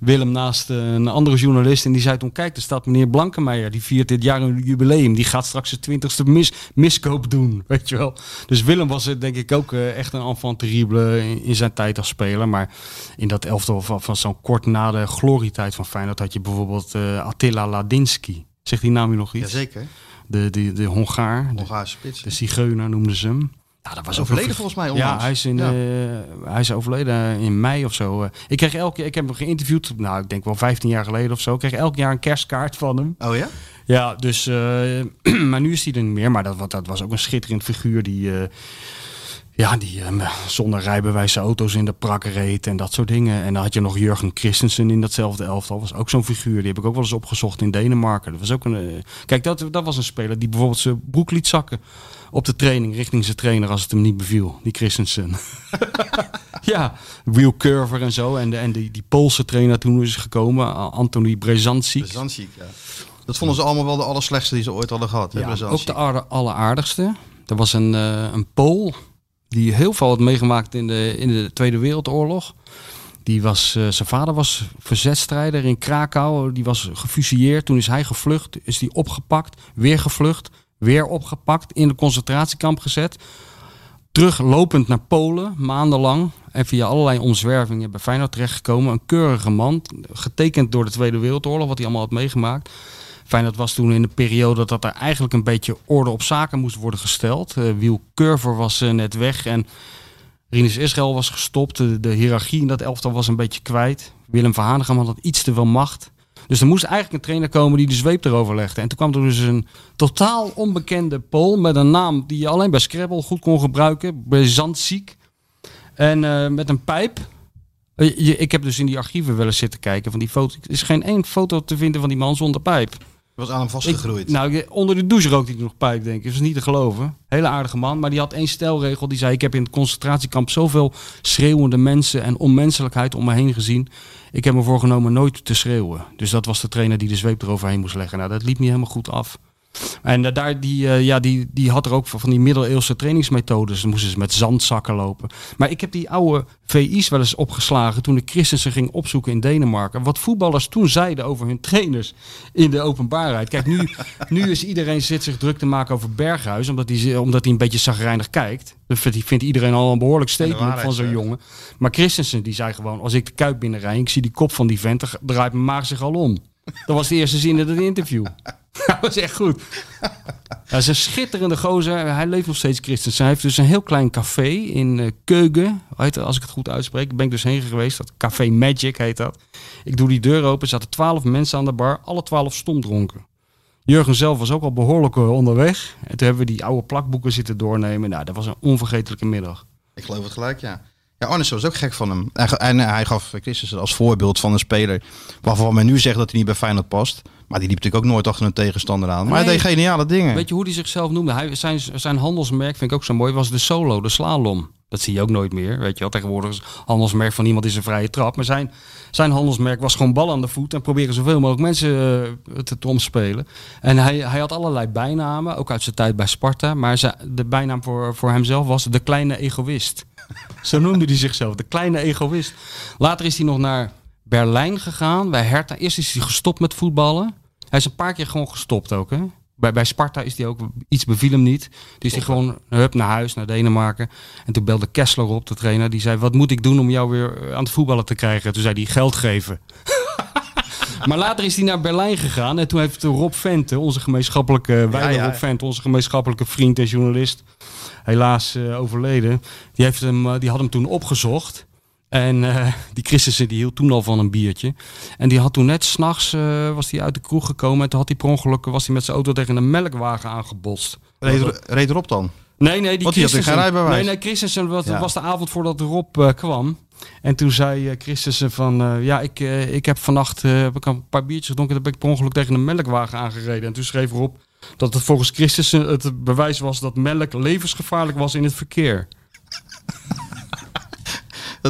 Willem naast een andere journalist. En die zei toen, kijk, er staat meneer Blankenmeijer. Die viert dit jaar een jubileum. Die gaat straks zijn twintigste mis, miskoop doen. Weet je wel. Dus Willem was denk ik ook echt een enfant terrible in, in zijn tijd als speler. Maar in dat elftal van, van zo'n kort na de glorietijd van Feyenoord had je bijvoorbeeld eh, Attila Ladinski. Zegt die naam je nog iets? Jazeker. De, de, de Hongaar, de, Hongaarse spits. de Zigeuner noemden ze hem. Ja, dat was overleden volgens mij Ja, onlangs. hij is, in, Ja. eh, hij is overleden in mei of zo. eh. Ik kreeg elke ik heb hem geïnterviewd, nou ik denk wel 15 jaar geleden of zo. Ik kreeg elk jaar een kerstkaart van hem. Oh ja? Ja, dus, eh, maar nu is hij er niet meer. Maar dat, dat was ook een schitterend figuur die, eh, ja, die eh, zonder rijbewijs auto's in de prak reed en dat soort dingen. En dan had je nog Jurgen Christensen in datzelfde elftal. Was ook zo'n figuur. Die heb ik ook wel eens opgezocht in Denemarken. Dat was ook een, eh, kijk, dat, dat was een speler die bijvoorbeeld zijn broek liet zakken op de training richting zijn trainer als het hem niet beviel. Die Christensen. ja, Wheel Curver en zo. En, de, en die, die Poolse trainer toen is gekomen, Anthony Brezanci. Brezanci, ja. Dat vonden ze allemaal wel de allerslechtste die ze ooit hadden gehad. hè, Ja, ook de alleraardigste. Er was een, eh, een Pool die heel veel had meegemaakt in de, in de Tweede Wereldoorlog. Die was, eh, zijn vader was verzetstrijder in Krakau. Die was gefusilleerd. Toen is hij gevlucht. Is hij opgepakt. Weer gevlucht. Weer opgepakt. In de concentratiekamp gezet. Teruglopend naar Polen. Maandenlang. En via allerlei omzwervingen bij Feyenoord terechtgekomen. Een keurige man. Getekend door de Tweede Wereldoorlog. Wat hij allemaal had meegemaakt. Feyenoord was toen in de periode dat er eigenlijk een beetje orde op zaken moest worden gesteld. Eh Wiel Curver was eh, net weg en Rinus Israël was gestopt. De, hiërarchie in dat elftal was een beetje kwijt. Willem van Hanegem had iets te veel macht. Dus er moest eigenlijk een trainer komen die de zweep erover legde. En toen kwam er dus een totaal onbekende Pool met een naam die je alleen bij Scrabble goed kon gebruiken. Brezantziek. En eh, met een pijp. Ik heb dus in die archieven wel eens zitten kijken van die foto's. Er is geen één foto te vinden van die man zonder pijp. Was aan hem vastgegroeid. nou, onder de douche rookte hij nog pijp, denk ik. Dat is niet te geloven. Hele aardige man. Maar die had één stelregel. Die zei, ik heb in het concentratiekamp zoveel schreeuwende mensen en onmenselijkheid om me heen gezien. Ik heb me voorgenomen nooit te schreeuwen. Dus dat was de trainer die de zweep eroverheen moest leggen. Nou, dat liep niet helemaal goed af. En eh, daar, die, eh, ja, die, die had er ook van die middeleeuwse trainingsmethodes. Dan moesten ze met zandzakken lopen. Maar ik heb die oude VI's wel eens opgeslagen toen ik Christensen ging opzoeken in Denemarken. Wat voetballers toen zeiden over hun trainers in de openbaarheid. Kijk, nu, nu is iedereen zit zich druk te maken over Berghuis, omdat hij, omdat hij een beetje zagrijnig kijkt. Dat vindt, vindt iedereen al een behoorlijk statement van zo'n ja. jongen. Maar Christensen die zei gewoon, als ik de kuip binnenrij, ik zie die kop van die vent, dan draait mijn maag zich al om. Dat was de eerste zin in het interview. Dat was echt goed. Hij is een schitterende gozer. Hij leeft nog steeds Christensen. Hij heeft dus een heel klein café in eh, Keugen. Als ik het goed uitspreek. Ben ik dus heen geweest. Dat Café Magic heet dat. Ik doe die deur open. Er zaten twaalf mensen aan de bar. Alle twaalf stomdronken. Jurgen zelf was ook al behoorlijk eh, onderweg. En toen hebben we die oude plakboeken zitten doornemen. Nou, dat was een onvergetelijke middag. Ik geloof het gelijk, ja. Ja, Arnessen was ook gek van hem. En, en hij gaf Christensen als voorbeeld van een speler... waarvan men nu zegt dat hij niet bij Feyenoord past. Maar die liep natuurlijk ook nooit achter een tegenstander aan. Maar hij Nee. deed geniale dingen. Weet je hoe hij zichzelf noemde? Hij, zijn, zijn handelsmerk vind ik ook zo mooi. Was de solo, de slalom. Dat zie je ook nooit meer. Weet je wel, tegenwoordig is handelsmerk van iemand is een vrije trap. Maar zijn, zijn handelsmerk was gewoon bal aan de voet. En proberen zoveel mogelijk mensen eh, te, te omspelen. En hij, hij had allerlei bijnamen. Ook uit zijn tijd bij Sparta. Maar zijn, de bijnaam voor, voor hemzelf was de kleine egoïst. Zo noemde hij zichzelf. De kleine egoïst. Later is hij nog naar Berlijn gegaan. Bij Hertha. Eerst is hij gestopt met voetballen. Hij is een paar keer gewoon gestopt ook. Hè? Bij, bij Sparta is hij ook iets beviel hem niet. Dus hij gewoon hup naar huis, naar Denemarken. En toen belde Kessler op, de trainer. Die zei: Wat moet ik doen om jou weer aan het voetballen te krijgen? Toen zei hij: Geld geven. maar later is hij naar Berlijn gegaan. En toen heeft Rob Vente, onze gemeenschappelijke, ja. Rob Vente, onze gemeenschappelijke vriend en journalist, helaas eh, overleden. Die, heeft hem, eh, die had hem toen opgezocht. En eh, die Christensen die hield toen al van een biertje. En die had toen net s'nachts uh, was hij uit de kroeg gekomen. En toen had hij per ongeluk was hij met zijn auto tegen een melkwagen aangebotst. Reed, reed erop dan? Nee, nee, die die geen rijbewijs. Nee, nee, Christensen was, Ja. was de avond voordat Rob eh, kwam. En toen zei Christensen van, ja, ik, ik heb vannacht heb ik een paar biertjes gedronken. Dan ben ik per ongeluk tegen een melkwagen aangereden. En toen schreef Rob dat het volgens Christensen het bewijs was dat melk levensgevaarlijk was in het verkeer.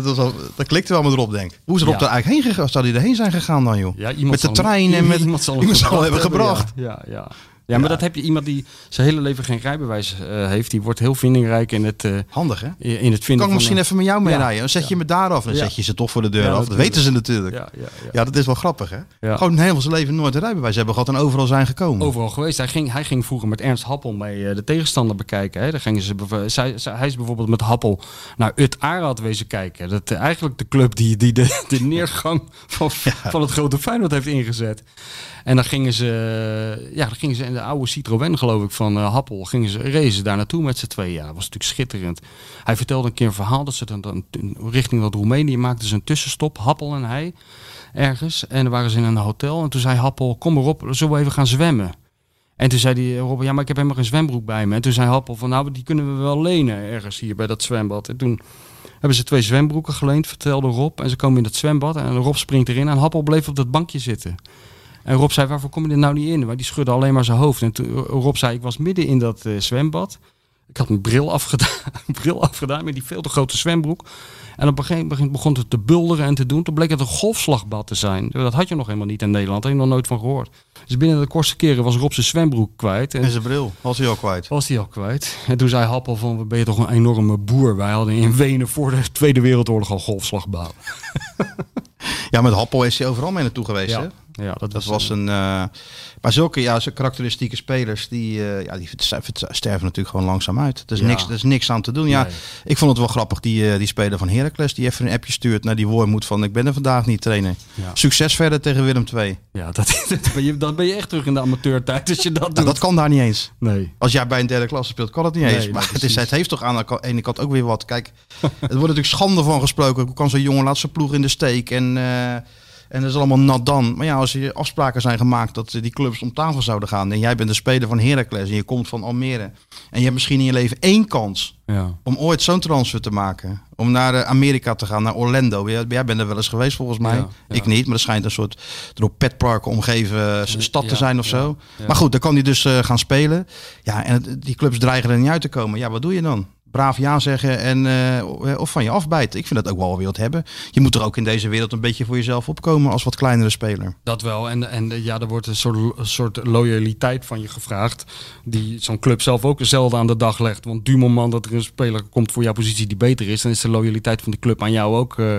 Dat, was al, dat klikte wel met Rob, denk ik. Hoe is Rob Ja. er eigenlijk heen gegaan? Zou hij erheen zijn gegaan dan, joh? Ja, iemand met de trein en met... iemand zal hem hem hebben gebracht gebracht. Ja, ja, maar dat heb je iemand die zijn hele leven geen rijbewijs eh, heeft. Die wordt heel vindingrijk in het, eh, Handig, hè? in het vinden Kan ik misschien een- even met jou Ja. meerijden? Dan zet je me daar af en dan zet je ze toch voor de deur af. Dat weten ze natuurlijk. Ja, ja, ja. Ja, dat is wel grappig, hè? Gewoon helemaal zijn leven nooit een rijbewijs hebben gehad en overal zijn gekomen. overal geweest. Hij ging, hij ging vroeger met Ernst Happel mee eh, de tegenstander bekijken. Hè. Daar gingen ze, zij, zij- hij is bijvoorbeeld met Happel naar Ut Arad wezen kijken. Dat eigenlijk de club die, die de, de neergang van, van het grote Feyenoord heeft ingezet. En dan gingen ze, eh, ja, dan gingen ze in de oude Citroën, geloof ik, van eh, Happel, gingen ze racen daar naartoe met z'n tweeën. Ja, dat was natuurlijk schitterend. Hij vertelde een keer een verhaal dat ze dan, richting dat Roemenië maakten ze een tussenstop, Happel en hij, ergens. En dan waren ze in een hotel. En toen zei Happel, kom maar op, zullen we even gaan zwemmen? En toen zei die Rob, ja, maar ik heb helemaal geen zwembroek bij me. En toen zei Happel van, nou, die kunnen we wel lenen ergens hier bij dat zwembad. En toen hebben ze twee zwembroeken geleend, vertelde Rob. En ze komen in dat zwembad en Rob springt erin en Happel bleef op dat bankje zitten. En Rob zei, waarvoor kom je er nou niet in? Maar die schudde alleen maar zijn hoofd. En toen, Rob zei, ik was midden in dat eh, zwembad. Ik had mijn bril afgedaan, bril afgedaan met die veel te grote zwembroek. En op een gegeven moment begon het te bulderen en te doen. Toen bleek het een golfslagbad te zijn. Dat had je nog helemaal niet in Nederland. Daar heb je nog nooit van gehoord. Dus binnen de kortste keren was Rob zijn zwembroek kwijt. En En zijn bril was hij al kwijt. was hij al kwijt. En toen zei Happel van, "Wat ben je toch een enorme boer. Wij hadden in Wenen voor de Tweede Wereldoorlog al golfslagbaan. Ja, met Happel is hij overal mee naartoe geweest, hè? Ja, dat, Dat was, was een. eh, maar zulke ja, zulke karakteristieke spelers die, eh, ja, die sterven natuurlijk gewoon langzaam uit. Er is, Ja. niks, er is niks aan te doen. Ja, Nee. ik vond het wel grappig, die, eh, die speler van Heracles, die even een appje stuurt naar die Wormoed van ik ben er vandaag niet trainen. Ja. Succes verder tegen Willem II. Ja, dat, dat ben je, dan ben je echt terug in de amateurtijd als je dat doet. Nou, dat kan daar niet eens. Nee. Als jij bij een derde klasse speelt, kan het niet Nee, eens. maar het, is, het heeft toch aan de ene kant ook weer wat. Kijk, er wordt natuurlijk schande van gesproken. Hoe kan zo'n jongen laat zijn ploeg in de steek? En, eh, en dat is allemaal nat dan. Maar ja, als er afspraken zijn gemaakt dat die clubs om tafel zouden gaan. En jij bent de speler van Heracles en je komt van Almere. En je hebt misschien in je leven één kans Ja. om ooit zo'n transfer te maken. Om naar eh, Amerika te gaan, naar Orlando. Jij, bent er wel eens geweest volgens mij. Ja, ja. Ik niet, maar er schijnt een soort door petparken omgeven eh, stad te zijn of zo. Maar goed, dan kan hij dus eh, gaan spelen. Ja, en het- die clubs dreigen er niet uit te komen. Ja, wat doe je dan? Braaf ja zeggen en eh, of van je afbijten. Ik vind dat ook wel weer wat hebben. Je moet er ook in deze wereld een beetje voor jezelf opkomen als wat kleinere speler. Dat wel. En, en eh, ja, er wordt een soort, soort loyaliteit van je gevraagd. Die zo'n club zelf ook zelden aan de dag legt. Want du moment dat er een speler komt voor jouw positie die beter is, dan is de loyaliteit van de club aan jou ook eh,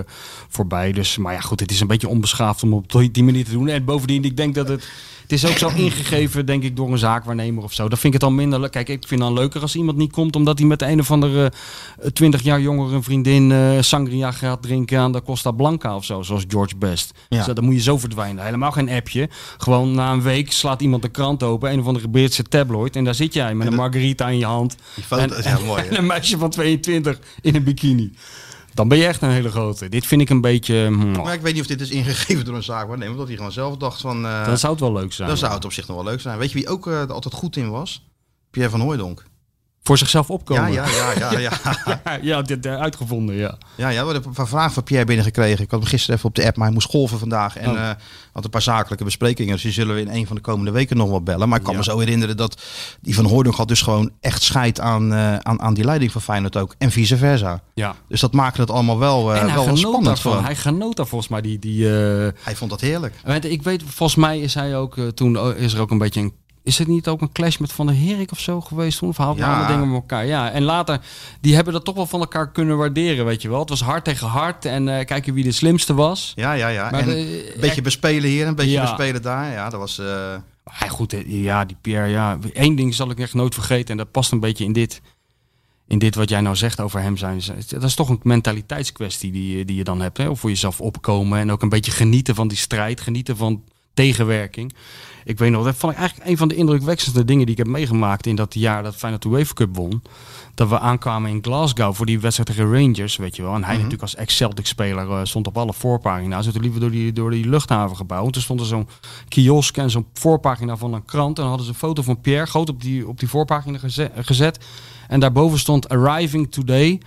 voorbij. Dus, maar ja, goed, het is een beetje onbeschaafd om op die manier te doen. En bovendien, ik denk dat het. Het is ook zo ingegeven, denk ik, door een zaakwaarnemer of zo. Dat vind ik het al minder leuk. Kijk, ik vind het dan leuker als iemand niet komt omdat hij met een of andere twintig jaar jongere vriendin eh, sangria gaat drinken aan de Costa Blanca of zo, zoals George Best. Ja. Dus dan moet je zo verdwijnen. Helemaal geen appje. Gewoon na een week slaat iemand de krant open, een of andere Britse tabloid, en daar zit jij met een margarita in je hand. Die foto en, is heel mooi, hè? En een meisje van 22 in een bikini. Dan ben je echt een hele grote. Dit vind ik een beetje. hmm, Maar ik weet niet of dit is ingegeven door een zaakwaarnemer. Omdat hij gewoon zelf dacht van... eh, dan zou het wel leuk zijn. dan zou het op zich nog wel leuk zijn. Weet je wie ook eh, altijd goed in was? Pierre van Hooijdonk. Voor zichzelf Ja, opkomen. ja, ja, ja, ja. ja, ja, dit, eh, uitgevonden, ja. Ja, ja, we hebben een paar vragen van Pierre binnengekregen. Ik had hem gisteren even op de app, maar hij moest golven vandaag. En Oh. eh, had een paar zakelijke besprekingen. Dus die zullen we in een van de komende weken nog wel bellen. Maar ik kan Ja. me zo herinneren dat die van Hooydonk had dus gewoon echt scheid aan, eh, aan, aan die leiding van Feyenoord ook. En vice versa. ja. Dus dat maakte het allemaal wel, en hij wel spannend daarvan. voor. Hij genoot daar volgens mij die... die Hij vond dat heerlijk. ik weet, volgens mij is hij ook... toen is er ook een beetje een... Is het niet ook een clash met Van der Herik of zo geweest toen? Of haalt Ja. allemaal dingen met elkaar? Ja, en later, die hebben dat toch wel van elkaar kunnen waarderen, weet je wel. Het was hard tegen hard en eh, kijken wie de slimste was. Ja, ja, ja. Maar en de- een beetje bespelen hier, een beetje Ja. bespelen daar. Ja, dat was... eh, Hij goed, eh, ja, die Pierre, ja. Eén ding zal ik echt nooit vergeten en dat past een beetje in dit, in dit wat jij nou zegt over hem zijn. Dat is toch een mentaliteitskwestie die, je- die je dan hebt. Hè? Of voor jezelf opkomen en ook een beetje genieten van die strijd, genieten van tegenwerking. Ik weet nog, dat vond ik eigenlijk een van de indrukwekkendste dingen die ik heb meegemaakt in dat jaar dat Feyenoord de UEFA Cup won. Dat we aankwamen in Glasgow voor die wedstrijd tegen Rangers, weet je wel. En hij natuurlijk als ex-Celtic-speler eh, stond op alle voorpagina's. Toen liepen door die, door die luchthavengebouw. En toen stond er zo'n kiosk en zo'n voorpagina van een krant. En dan hadden ze een foto van Pierre groot op die, op die voorpagina geze- gezet. En daarboven stond Arriving Today,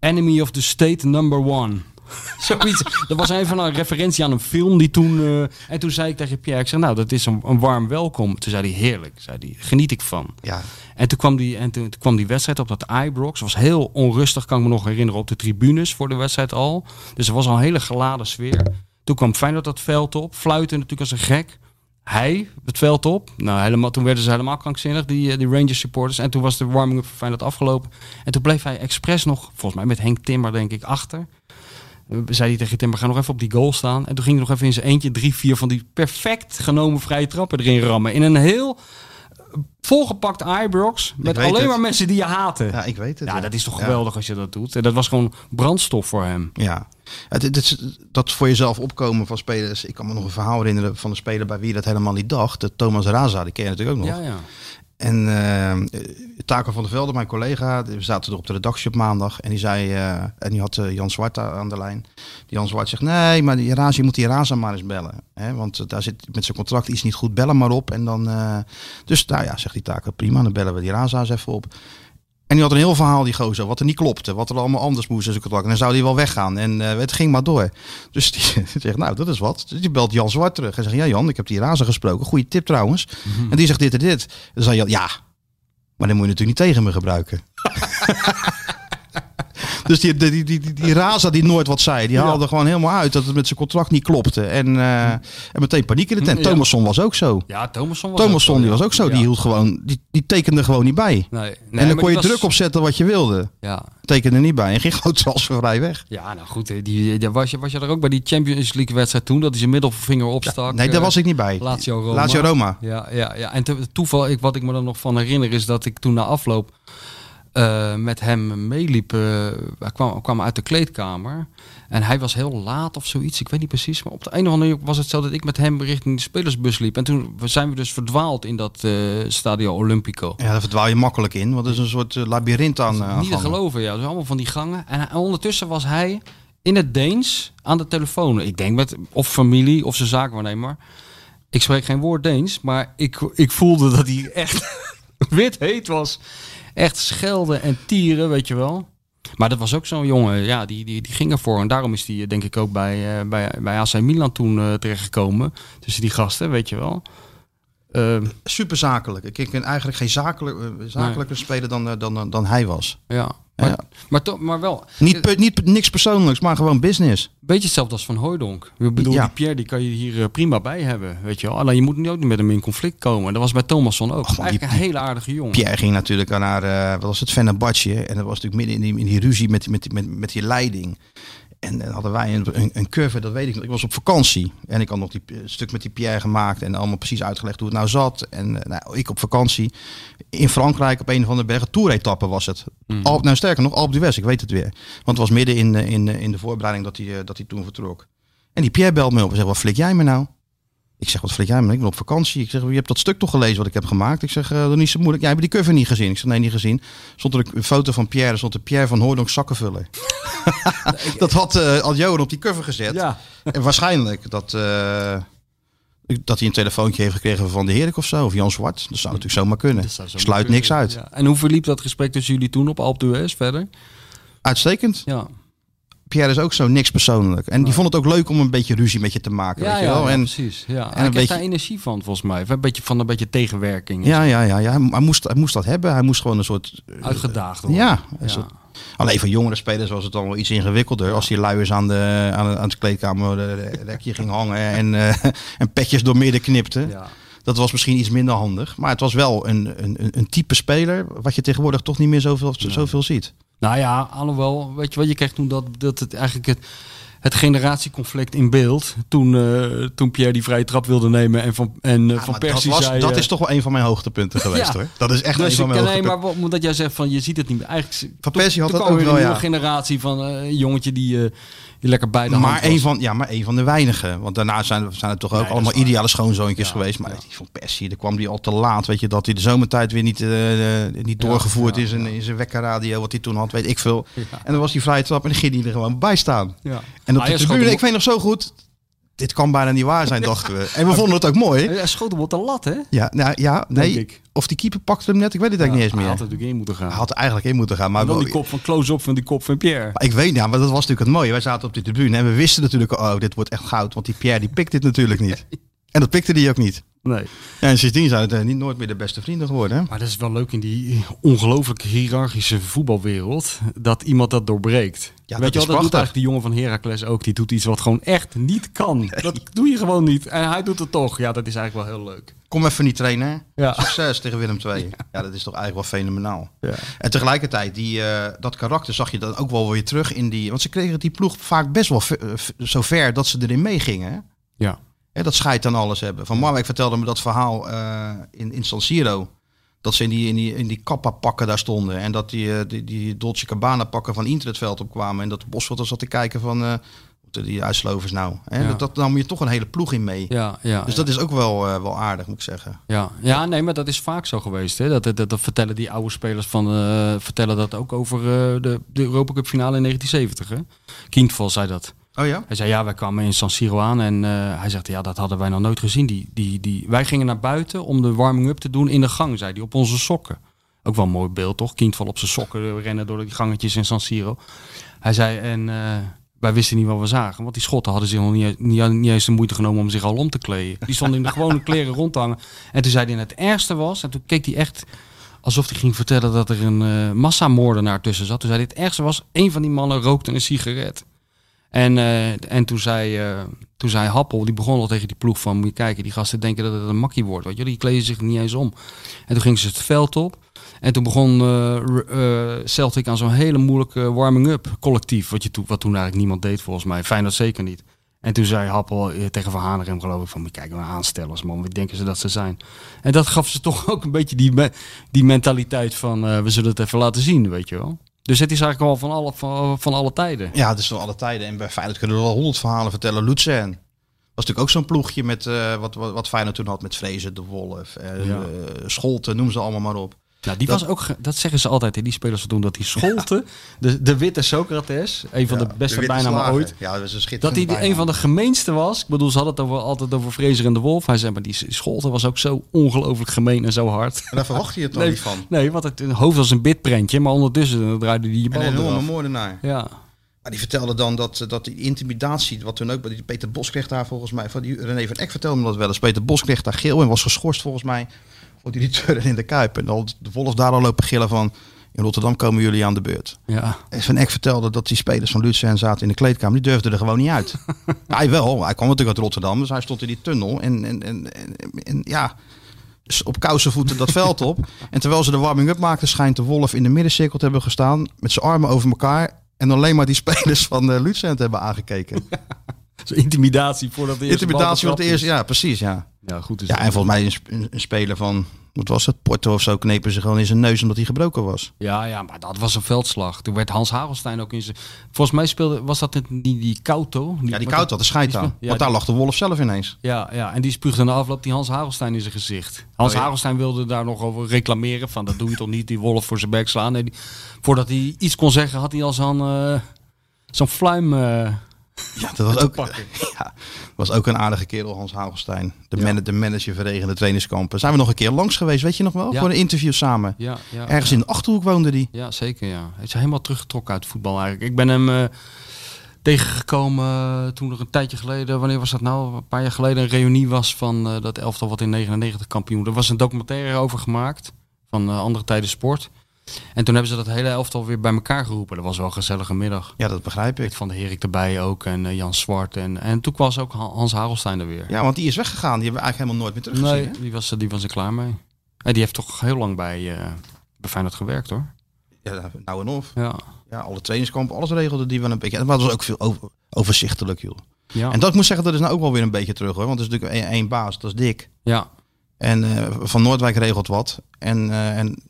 Enemy of the State Number One. Zoiets. Dat was even een referentie aan een film die toen... eh, en toen zei ik tegen Pierre, ik zeg, nou, dat is een, een warm welkom. Toen zei hij, heerlijk. Zei hij, geniet ik van. Ja, En toen kwam die, en toen, toen kwam die wedstrijd op dat Ibrox. was heel onrustig, kan ik me nog herinneren, op de tribunes voor de wedstrijd al. Dus er was al een hele geladen sfeer. Toen kwam Feyenoord dat veld op. Fluiten natuurlijk als een gek. Hij het veld op. Nou, helemaal, toen werden ze helemaal krankzinnig, die, eh, die Rangers supporters. En toen was de warming-up van Feyenoord afgelopen. En toen bleef hij expres nog, volgens mij met Henk Timmer denk ik, achter. Zei hij tegen Timmer, ga nog even op die goal staan. En toen ging hij nog even in zijn eentje drie, vier van die perfect genomen vrije trappen erin rammen. In een heel volgepakt Ibrox. Met alleen het. maar mensen die je haten. ja Ja, ik weet het. dat is toch Ja. geweldig als je dat doet. En dat was gewoon brandstof voor hem. Ja, het, het, dat voor jezelf opkomen van spelers. Ik kan me nog een verhaal herinneren van een speler bij wie dat helemaal niet dacht. De Thomas Raza, die ken je natuurlijk ook nog. Ja, ja. En eh Taco van der Velde, mijn collega, we zaten er op de redactie op maandag. En die zei, eh, en die had eh, Jan Zwart aan de lijn. Die Jan Zwart zegt, nee, maar die Raza, je moet die Raza maar eens bellen. Hè? Want daar zit met zijn contract iets niet goed, bel hem maar op. En dan, dus nou ja, zegt die Taco, prima, dan bellen we die Raza eens even op. En die had een heel verhaal, die gozer, wat er niet klopte. Wat er allemaal anders moest contract. En dan zou die wel weggaan. En eh, het ging maar door. Dus die zegt, nou, dat is wat. Dus die belt Jan Zwart terug. En zegt, ja Jan, ik heb die Raza gesproken. Goeie tip trouwens. En die zegt dit en dit. Dan zei Jan, ja, maar dan moet je natuurlijk niet tegen me gebruiken. dus die, die, die, die, die Raza die nooit wat zei, die haalde gewoon helemaal uit dat het met zijn contract niet klopte. En, eh, en meteen paniek in de tent. Thomasson was ook zo. Ja, Thomasson was Thomasson ook die zo, was ook zo. Die hield gewoon, die, die tekende gewoon niet bij. Nee, nee, en dan kon je was- druk opzetten wat je wilde. Ja, Tekende niet bij. En ging gewoon transfervrij weg. ja nou goed. Die, die, was, je, was je er ook bij die Champions League wedstrijd toen? Dat hij zijn middelvinger opstak? nee, daar eh, was ik niet bij. Lazio Roma. Lazio Roma. Ja, ja, ja. en toeval, ik, wat ik me er nog van herinner is dat ik toen na afloop eh, met hem meeliep. eh, hij kwam, kwam uit de kleedkamer. En hij was heel laat of zoiets. Ik weet niet precies. Maar op de een of andere manier was het zo dat ik met hem richting de spelersbus liep. En toen zijn we dus verdwaald in dat eh, Stadio Olimpico. Ja, daar verdwaal je makkelijk in. Want het is een soort labyrint aan, aan Niet te geloven, ja. Dus allemaal van die gangen. En ondertussen was hij in het Deens aan de telefoon. Ik denk met of familie of zijn zaakwaarnemer. Ik spreek geen woord Deens, maar ik, ik voelde dat hij echt wit heet was. Echt schelden en tieren, weet je wel. Maar dat was ook zo'n jongen, ja, die, die, die ging ervoor. En daarom is hij denk ik ook bij, eh, bij, bij AC Milan toen eh, terechtgekomen. Tussen die gasten, weet je wel. Eh, Super zakelijk. Ik- ben eigenlijk geen zakelijk, eh, zakelijker speler dan, eh, dan, dan hij was. ja. Maar, Ja. maar, toch- maar wel, Niet, pe- niet niks persoonlijks, maar gewoon business. Beetje hetzelfde als Van Hooijdonk. Ik bedoel, Ja. die Pierre die kan je hier eh, prima bij hebben, weet je wel. Alleen je moet nu ook niet met hem in conflict komen. Dat was bij Thomasson ook. Eigenlijk die- een hele aardige jongen. Pierre ging natuurlijk naar, eh, wat was het, Fenerbahce. En dat was natuurlijk midden in die, in die ruzie met, met, met, met die leiding. En dan hadden wij een, een, een curve, dat weet ik nog. Ik was op vakantie. En ik had nog die eh, stuk met die Pierre gemaakt. En allemaal precies uitgelegd hoe het nou zat. En eh, nou, ik op vakantie in Frankrijk op een van de bergen. Toeretappe was het. Mhm. Alp, nou sterker nog, Alpe d'Huez, ik weet het weer. Want het was midden in, eh, in, in de voorbereiding dat hij, dat hij toen vertrok. En die Pierre belt me op en zegt, wat flik jij me nou? Ik zeg, wat flik jij me? Ik ben op vakantie. Ik zeg, je hebt dat stuk toch gelezen wat ik heb gemaakt? Ik zeg, uh, dat is niet zo moeilijk. Jij hebt die cover niet gezien. Ik zeg, nee, niet gezien. Stond er een foto van Pierre. Er stond er Pierre van Hooydonk zakkenvuller. dat had, eh had Johan op die cover gezet. Ja. En waarschijnlijk dat, eh, dat hij een telefoontje heeft gekregen van de Herik of zo. Of Jan Zwart. Dat zou natuurlijk zomaar kunnen. Zo sluit kunnen. niks uit. Ja. En hoe verliep dat gesprek tussen jullie toen op d'Huez verder? Uitstekend. Ja, Pierre is ook zo niks persoonlijk. En die vond het ook leuk om een beetje ruzie met je te maken. ja, weet je wel? ja, En, precies. Ja. Hij een beetje- daar energie van, volgens mij. Een beetje van een beetje tegenwerking. ja, ja, ja, ja. Hij, moest, hij moest dat hebben. Hij moest gewoon een soort... eh, Uitgedaagd worden. Ja, soort- Alleen voor jongere spelers was het dan wel iets ingewikkelder. Als die luiers aan, de, aan, de- aan het kleedkamer de rekje ging hangen en, eh, en petjes door midden knipte. Ja. Dat was misschien iets minder handig. Maar het was wel een, een, een- een type speler wat je tegenwoordig toch niet meer zoveel, zoveel ziet. Nou ja, alhoewel, weet je wat, je kreeg toen dat, dat het eigenlijk het, het generatieconflict in beeld. Toen, eh, toen Pierre die vrije trap wilde nemen en Van, en, eh, Ja, van dat, Persie was, zei... dat eh, is toch wel een van mijn hoogtepunten geweest Ja. hoor. Dat is echt een Dus van ik, mijn nee, hoogtepunten. maar omdat jij zegt van je ziet het niet meer. Eigenlijk, Van Persie had dat ook weer wel, een ja. nieuwe generatie van een jongetje die, eh, die lekker bij de hand Maar was. een, van, ja, maar een van de weinigen. Want daarna zijn, zijn het toch ook dat allemaal ideale schoonzoontjes Ja, geweest. Maar ja. die van Persie, daar kwam die al te laat. Weet je, dat hij de zomertijd weer niet, eh, eh, niet doorgevoerd ja, is in, in zijn wekkerradio. Wat hij toen had, weet ik veel. Ja. En dan was die vrije trap en dan ging hij er gewoon bij staan. Ja. En op Ah, de tribune, hem ik weet nog zo goed. Dit kan bijna niet waar zijn, dachten we. En we vonden het ook mooi. Hij schoot hem op de lat, hè? Ja, nou, ja nee. ik. Of die keeper pakte hem net, ik weet het eigenlijk niet Hij eens had meer. er natuurlijk in moeten gaan. Hij had er eigenlijk in moeten gaan. Maar en dan wel- die kop van close-up van die kop van Pierre. Maar ik weet, ja, maar dat was natuurlijk het mooie. Wij zaten op die tribune en we wisten natuurlijk, oh, dit wordt echt goud. Want die Pierre, die pikt dit natuurlijk niet. En dat pikte hij ook niet. Nee. Ja, en sindsdien zijn het eh, niet nooit meer de beste vrienden geworden. Hè? Maar dat is wel leuk in die ongelooflijk hiërarchische voetbalwereld. Dat iemand dat doorbreekt. Ja, Weet dat je is wel, dat doet eigenlijk die jongen van Heracles ook. Die doet iets wat gewoon echt niet kan. Dat doe je gewoon niet. En hij doet het toch. Ja, dat is eigenlijk wel heel leuk. Kom even niet trainen. Ja. Succes tegen Willem II. Ja. dat is toch eigenlijk wel fenomenaal. Ja. En tegelijkertijd, die, eh, dat karakter zag je dan ook wel weer terug in die... Want ze kregen die ploeg vaak best wel ver- eh, v- zo ver dat ze erin meegingen. Ja. Hè, dat scheid aan alles hebben. Van Marwijk vertelde me dat verhaal eh, in, in San Siro. Dat ze in die, in die, in die kappa pakken daar stonden. En dat die, eh, die, die Dolce Cabana pakken van Inter het veld opkwamen. En dat Bosveld er zat te kijken van... moeten die uitslovers nou? Hè? Ja. Dat, dat nam je toch een hele ploeg in mee. Ja, ja, Dus dat is ook wel, wel aardig, moet ik zeggen. ja. ja, nee, maar dat is vaak zo geweest. Hè? Dat, dat, dat vertellen die oude spelers van, vertellen dat ook over de, de Europa Cup finale in 1970. Hè? Kindval zei dat. Oh ja? Hij zei, ja, wij kwamen in San Siro aan en eh, hij zegt, ja, dat hadden wij nog nooit gezien. Die, die, die, wij gingen naar buiten om de warming-up te doen in de gang, zei hij, op onze sokken. Ook wel een mooi beeld, toch? Kindval op zijn sokken rennen door die gangetjes in San Siro. Hij zei, en eh, wij wisten niet wat we zagen, want die schotten hadden zich nog niet, niet, niet eens de moeite genomen om zich al om te kleden. Die stonden in de gewone kleren rond te hangen. En toen zei hij, het ergste was, en toen keek hij echt alsof hij ging vertellen dat er een eh, massamoordenaar tussen zat. Toen zei hij, het ergste was, een van die mannen rookte een sigaret. En, eh, en toen, zei, eh, toen zei Happel, die begon al tegen die ploeg van... moet je kijken, die gasten denken dat het een makkie wordt. Weet je? Die kleden zich niet eens om. En toen gingen ze het veld op. En toen begon eh, Celtic aan zo'n hele moeilijke warming-up collectief. Wat, je wat toen eigenlijk niemand deed volgens mij. Feyenoord zeker niet. En toen zei Happel tegen Van Hanegem geloof ik van... moet je kijken, aanstellers man, wie denken ze dat ze zijn? En dat gaf ze toch ook een beetje die, die mentaliteit van... we zullen het even laten zien, weet je wel. Dus het is eigenlijk wel van alle, van, van alle tijden. Ja, het is van alle tijden. En bij Feyenoord kunnen we wel honderd verhalen vertellen. Luzern. Was natuurlijk ook zo'n ploegje met eh, wat, wat, wat Feyenoord toen had met Vrezen, De Wolf, eh, Ja. eh, Scholten, noem ze allemaal maar op. Nou, die Dat- was ook, dat zeggen ze altijd, hè, die spelers toen, dat die Scholte, de, de witte Socrates, een van Ja, de beste witte bijnamen ooit, Ja, dat is een dat schitterende hij die bijnaam. een van de gemeenste was. Ik bedoel, ze hadden het over, altijd over Fraser en de Wolf. Hij zei, maar die Scholte was ook zo ongelooflijk gemeen en zo hard. En daar verwacht je het Nee, niet van. Nee, want het hoofd was een bitprentje, maar ondertussen draaide hij je En ballen een enorme eraf. moordenaar. Ja, Maar die vertelde dan dat, dat die intimidatie, wat toen ook die Peter Bos kreeg daar volgens mij, van die René van Eck vertelde me dat wel eens. Peter Bos kreeg daar geel en was geschorst volgens mij voor die return in de Kuip. En dan de Wolf daar al lopen gillen van, in Rotterdam komen jullie aan de beurt. ja. En Van Eck vertelde dat die spelers van Luzern zaten in de kleedkamer. Die durfden er gewoon niet uit. hij wel. Hij kwam natuurlijk uit Rotterdam. Dus hij stond in die tunnel. En, en, en, en, en ja, op kousenvoeten dat veld op. En terwijl ze de warming-up maakten, schijnt de Wolf in de middencirkel te hebben gestaan. Met zijn armen over elkaar. En alleen maar die spelers van uh, hebben aangekeken. Zo intimidatie voordat de eerste Intimidatie voor het eerste. Ja, precies. Ja. Ja, goed is ja, dat. en volgens mij een, een, speler van, wat was het? Porto of zo, knepen ze gewoon in zijn neus omdat hij gebroken was. Ja, ja, maar dat was een veldslag. Toen werd Hans Hagelstein ook in zijn... Volgens mij speelde, was dat het- die, die Kauto? Ja, die had de scheid die aan. ja, Want daar lag de Wolf zelf ineens. Ja, ja, en die spuugde na afloop die Hans Hagelstein in zijn gezicht. Hans Oh, ja. Hagelstein wilde daar nog over reclameren. Van dat doe je toch niet, die wolf voor zijn bek slaan. Nee, die- voordat hij iets kon zeggen, had hij al zo'n eh, zo'n fluim. eh, Ja, dat was ook, ja, was ook een aardige kerel, Hans Hagelstein. De, man, de manager van regende trainingskampen. Zijn we nog een keer langs geweest, weet je nog wel? Ja. Voor een interview samen. ja, ja, Ergens ja. in de Achterhoek woonde die. Ja, zeker. Ja. Hij is helemaal teruggetrokken uit voetbal eigenlijk. Ik ben hem eh, tegengekomen eh, toen er een tijdje geleden, wanneer was dat nou? Een paar jaar geleden een reunie was van eh, dat elftal wat in 99 kampioen. Er was een documentaire over gemaakt van andere tijden sport. En toen hebben ze dat hele elftal weer bij elkaar geroepen. Dat was wel een gezellige middag. Ja, dat begrijp ik. Met Van de Herik erbij ook en eh, Jan Zwart. En, en toen was ook Han- Hans Hagelstein er weer. Ja, want die is weggegaan. Die hebben we eigenlijk helemaal nooit meer teruggezien. nee, die was, die was er klaar mee. En die heeft toch heel lang bij, eh bij Feyenoord gewerkt hoor. Ja, nou en of. Ja. Ja, alle trainingskampen, alles regelde die wel een beetje. Maar het was ook veel over, overzichtelijk, joh. Ja. En dat moet zeggen, dat is nou ook wel weer een beetje terug, hoor. Want er is natuurlijk één, één baas, dat is Dick. ja. En eh, Van Noordwijk regelt wat. En, eh, en,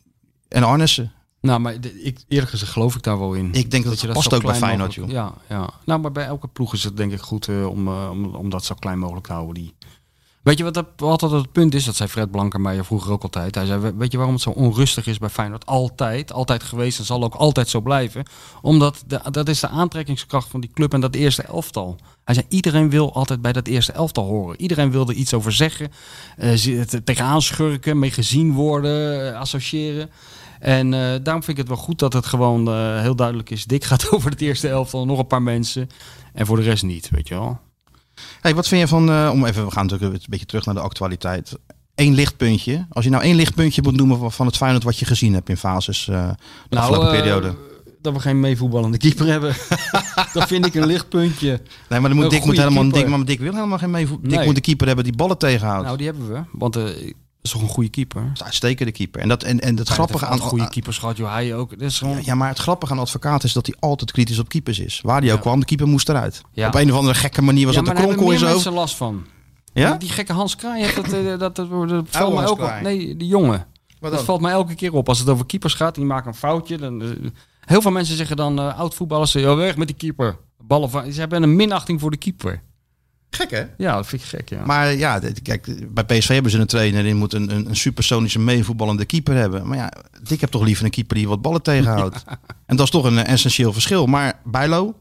en Arnissen. Nou, maar ik, eerlijk gezegd geloof ik daar wel in. Ik denk dat, je het past ook bij Feyenoord, joh. Ja, ja. Nou, maar bij elke ploeg is het denk ik goed eh, om, eh, om, om dat zo klein mogelijk te houden. Die, Weet je wat, dat, wat dat het punt is? Dat zei Fred Blankenmeijer vroeger ook altijd. Hij zei, weet je waarom het zo onrustig is bij Feyenoord? Altijd, altijd geweest en zal ook altijd zo blijven. Omdat de, dat is de aantrekkingskracht van die club en dat eerste elftal. Hij zei, iedereen wil altijd bij dat eerste elftal horen. Iedereen wil er iets over zeggen. het tegenaan schurken, mee gezien worden, associëren. En eh, daarom vind ik het wel goed dat het gewoon eh, heel duidelijk is. Dik gaat over het eerste elftal, nog een paar mensen. En voor de rest niet, weet je wel. Hey, wat vind je van, eh, om even, we gaan natuurlijk een beetje terug naar de actualiteit. Eén lichtpuntje. Als je nou één lichtpuntje moet noemen van- het Feyenoord wat je gezien hebt in fases de afgelopen eh, periode. dat we geen meevoetballende keeper hebben. dat vind ik een lichtpuntje. Nee, maar dan moet Dick moet helemaal. Dick, maar Dick wil helemaal geen mee. Dick Nee. moet de keeper hebben die ballen tegenhoudt. Nou, die hebben we. Want is toch een goede keeper. Dat is uitstekende keeper. En, dat, en, en het grappige aan... goede keepers gehad, joh, hij ook. Dat is gewoon... Ja, maar het grappige aan advocaat is dat hij altijd kritisch op keepers is. Waar hij ook kwam, de keeper moest eruit. Op een of andere gekke manier was dat de kronkel in zo. mensen last van. Ja? Die, gekke Hans Kraai heeft dat, eh, dat, dat, dat, dat valt mij ook op. Nee, die jongen. Dat valt mij elke keer op. Als het over keepers gaat, die maken een foutje. Dan, eh, heel veel mensen zeggen dan, eh oud voetballers, ja, weg met die keeper. Ballen van, ze hebben een minachting voor de keeper. Gek hè? Ja, dat vind ik gek, ja. Maar ja, kijk, bij PSV hebben ze een trainer die moet een, een, een supersonische meevoetballende keeper hebben. Maar ja, ik heb toch liever een keeper die wat ballen tegenhoudt. En dat is toch een essentieel verschil. Maar Bijlo,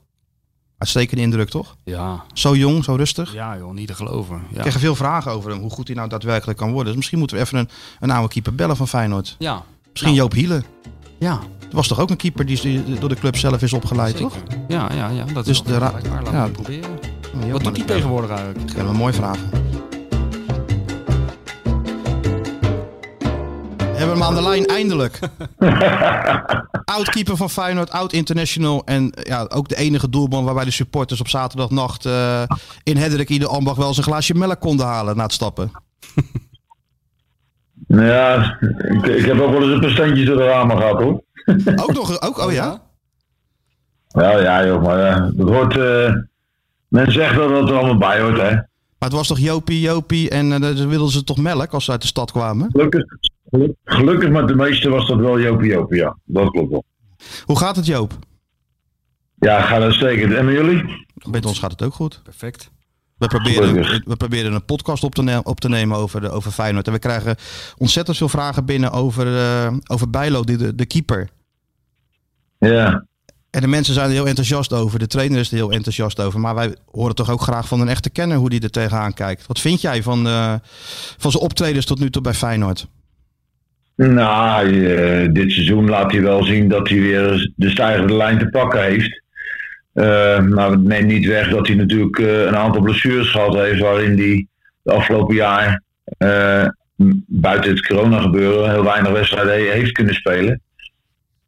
uitstekende indruk toch? ja. Zo jong, zo rustig. Ja, joh, niet te geloven. Ik Ja. krijg veel vragen over hem, hoe goed hij nou daadwerkelijk kan worden. Dus misschien moeten we even een, een oude keeper bellen van Feyenoord. Ja. Misschien Nou. Joop Hielen. Ja, Dat was toch ook een keeper die, door de club zelf is opgeleid, toch? Ja, ja, ja. Dat Dus is de wel ra- blijkbaar. Laten ja. proberen. Ja, Wat doet hij tegenwoordig eigenlijk? Dat kunnen we mooi vragen. We hebben hem aan de lijn, eindelijk. Oud-keeper van Feyenoord, oud-international. En ja, ook de enige doelman waarbij de supporters op zaterdagnacht eh in Hedderik Ieder Ambach wel eens een glaasje melk konden halen na het stappen. Nou ja, ik, ik heb ook wel eens een paar standjes door de ramen gehad hoor. Ook nog, ook, oh ja? Ja, ja joh, maar ja, dat hoort... eh, men zegt dat dat er allemaal bij hoort hè. Maar het was toch Jopie, Jopie en eh, dan wilden ze toch melk als ze uit de stad kwamen? Gelukkig, geluk- gelukkig met de meeste was dat wel Jopie Jopie, ja. Dat klopt wel. Hoe gaat het Joop? Ja, gaat uitstekend. En met jullie? Met ons gaat het ook goed. Perfect. We proberen, we proberen een podcast op te, ne- op te nemen over, de, over Feyenoord. En we krijgen ontzettend veel vragen binnen over, eh over Bijlo, die, de, de keeper. Ja. En de mensen zijn er heel enthousiast over. De trainer is er heel enthousiast over. Maar wij horen toch ook graag van een echte kenner hoe die er tegenaan kijkt. Wat vind jij van, eh, van zijn optredens tot nu toe bij Feyenoord? Nou, eh, dit seizoen laat hij wel zien dat hij weer de stijgende lijn te pakken heeft. Eh, maar het neemt niet weg dat hij natuurlijk een aantal blessures gehad heeft. Waarin hij de afgelopen jaar buiten het corona gebeuren heel weinig wedstrijden heeft kunnen spelen.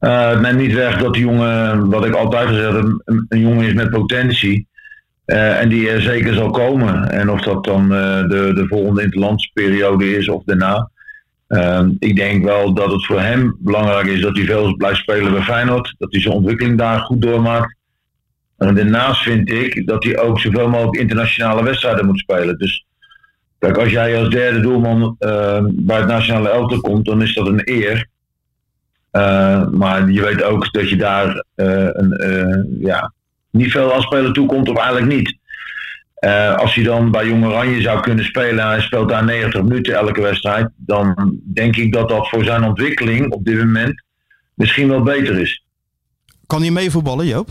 Eh, het neemt niet weg dat die jongen, wat ik altijd gezegd heb, een, jongen is met potentie. Eh, en die er zeker zal komen. En of dat dan eh, de, de volgende interlandsperiode is of daarna. Ehm, ik denk wel dat het voor hem belangrijk is dat hij veel blijft spelen bij Feyenoord. Dat hij zijn ontwikkeling daar goed doormaakt. En daarnaast vind ik dat hij ook zoveel mogelijk internationale wedstrijden moet spelen. Dus kijk, als jij als derde doelman bij het nationale elftal komt, dan is dat een eer. Eh, maar je weet ook dat je daar eh, een, eh, ja, niet veel als speler toekomt, of eigenlijk niet. Eh, als hij dan bij Jong Oranje zou kunnen spelen en hij speelt daar 90 minuten elke wedstrijd, dan denk ik dat dat voor zijn ontwikkeling op dit moment misschien wel beter is. Kan hij meevoetballen, Joop?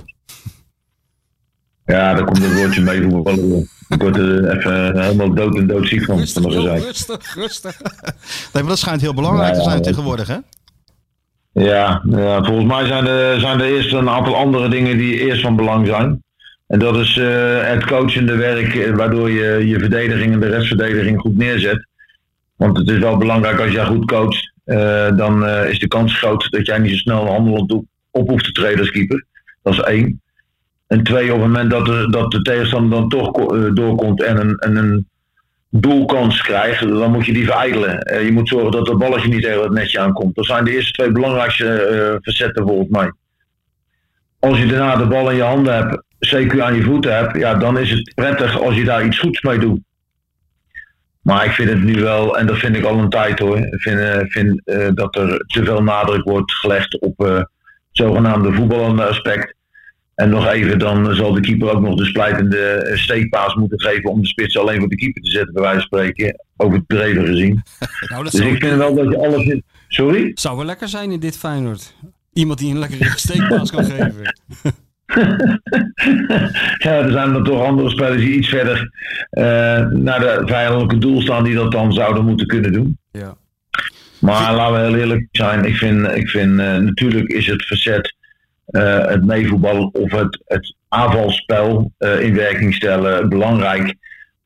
Ja, daar komt het woordje mee voetballen. Ik word er even helemaal dood en doodziek van. van Rustig, gezeik. rustig, rustig. Nee, maar dat schijnt heel belangrijk te Nou ja, zijn tegenwoordig, hè? Ja, ja, volgens mij zijn er, zijn er eerst een aantal andere dingen die eerst van belang zijn. En dat is eh, het coachende werk, eh, waardoor je je verdediging en de restverdediging goed neerzet. Want het is wel belangrijk als jij goed coacht, eh, dan is de kans groot dat jij niet zo snel handelend op, hoeft te treden als keeper. Dat is één. En twee, op het moment dat de, dat de tegenstander dan toch ko- doorkomt en een, en een doelkans krijgt, dan moet je die verijdelen. Eh, je moet zorgen dat het balletje niet tegen het netje aankomt. Dat zijn de eerste twee belangrijkste eh, facetten volgens mij. Als je daarna de bal in je handen hebt, CQ aan je voeten hebt, ja, dan is het prettig als je daar iets goeds mee doet. Maar ik vind het nu wel, en dat vind ik al een tijd hoor, vind, eh, vind dat er te veel nadruk wordt gelegd op het zogenaamde voetballende aspect. En nog even, dan zal de keeper ook nog de splijtende eh, steekpaas moeten geven om de spits alleen voor de keeper te zetten, bij wijze van spreken. Overdreven gezien. Nou, dat Dus ik vind wel dat je alles in... Sorry? zou wel lekker zijn in dit Feyenoord. Iemand die een lekkere steekpaas kan geven. ja, er zijn dan toch andere spelers die iets verder eh, naar de vijandelijke doel staan die dat dan zouden moeten kunnen doen. Ja. Maar laten we heel eerlijk zijn, ik vind, ik vind eh, natuurlijk is het verzet, het meevoetballen of het, het aanvalspel eh, in werking stellen belangrijk.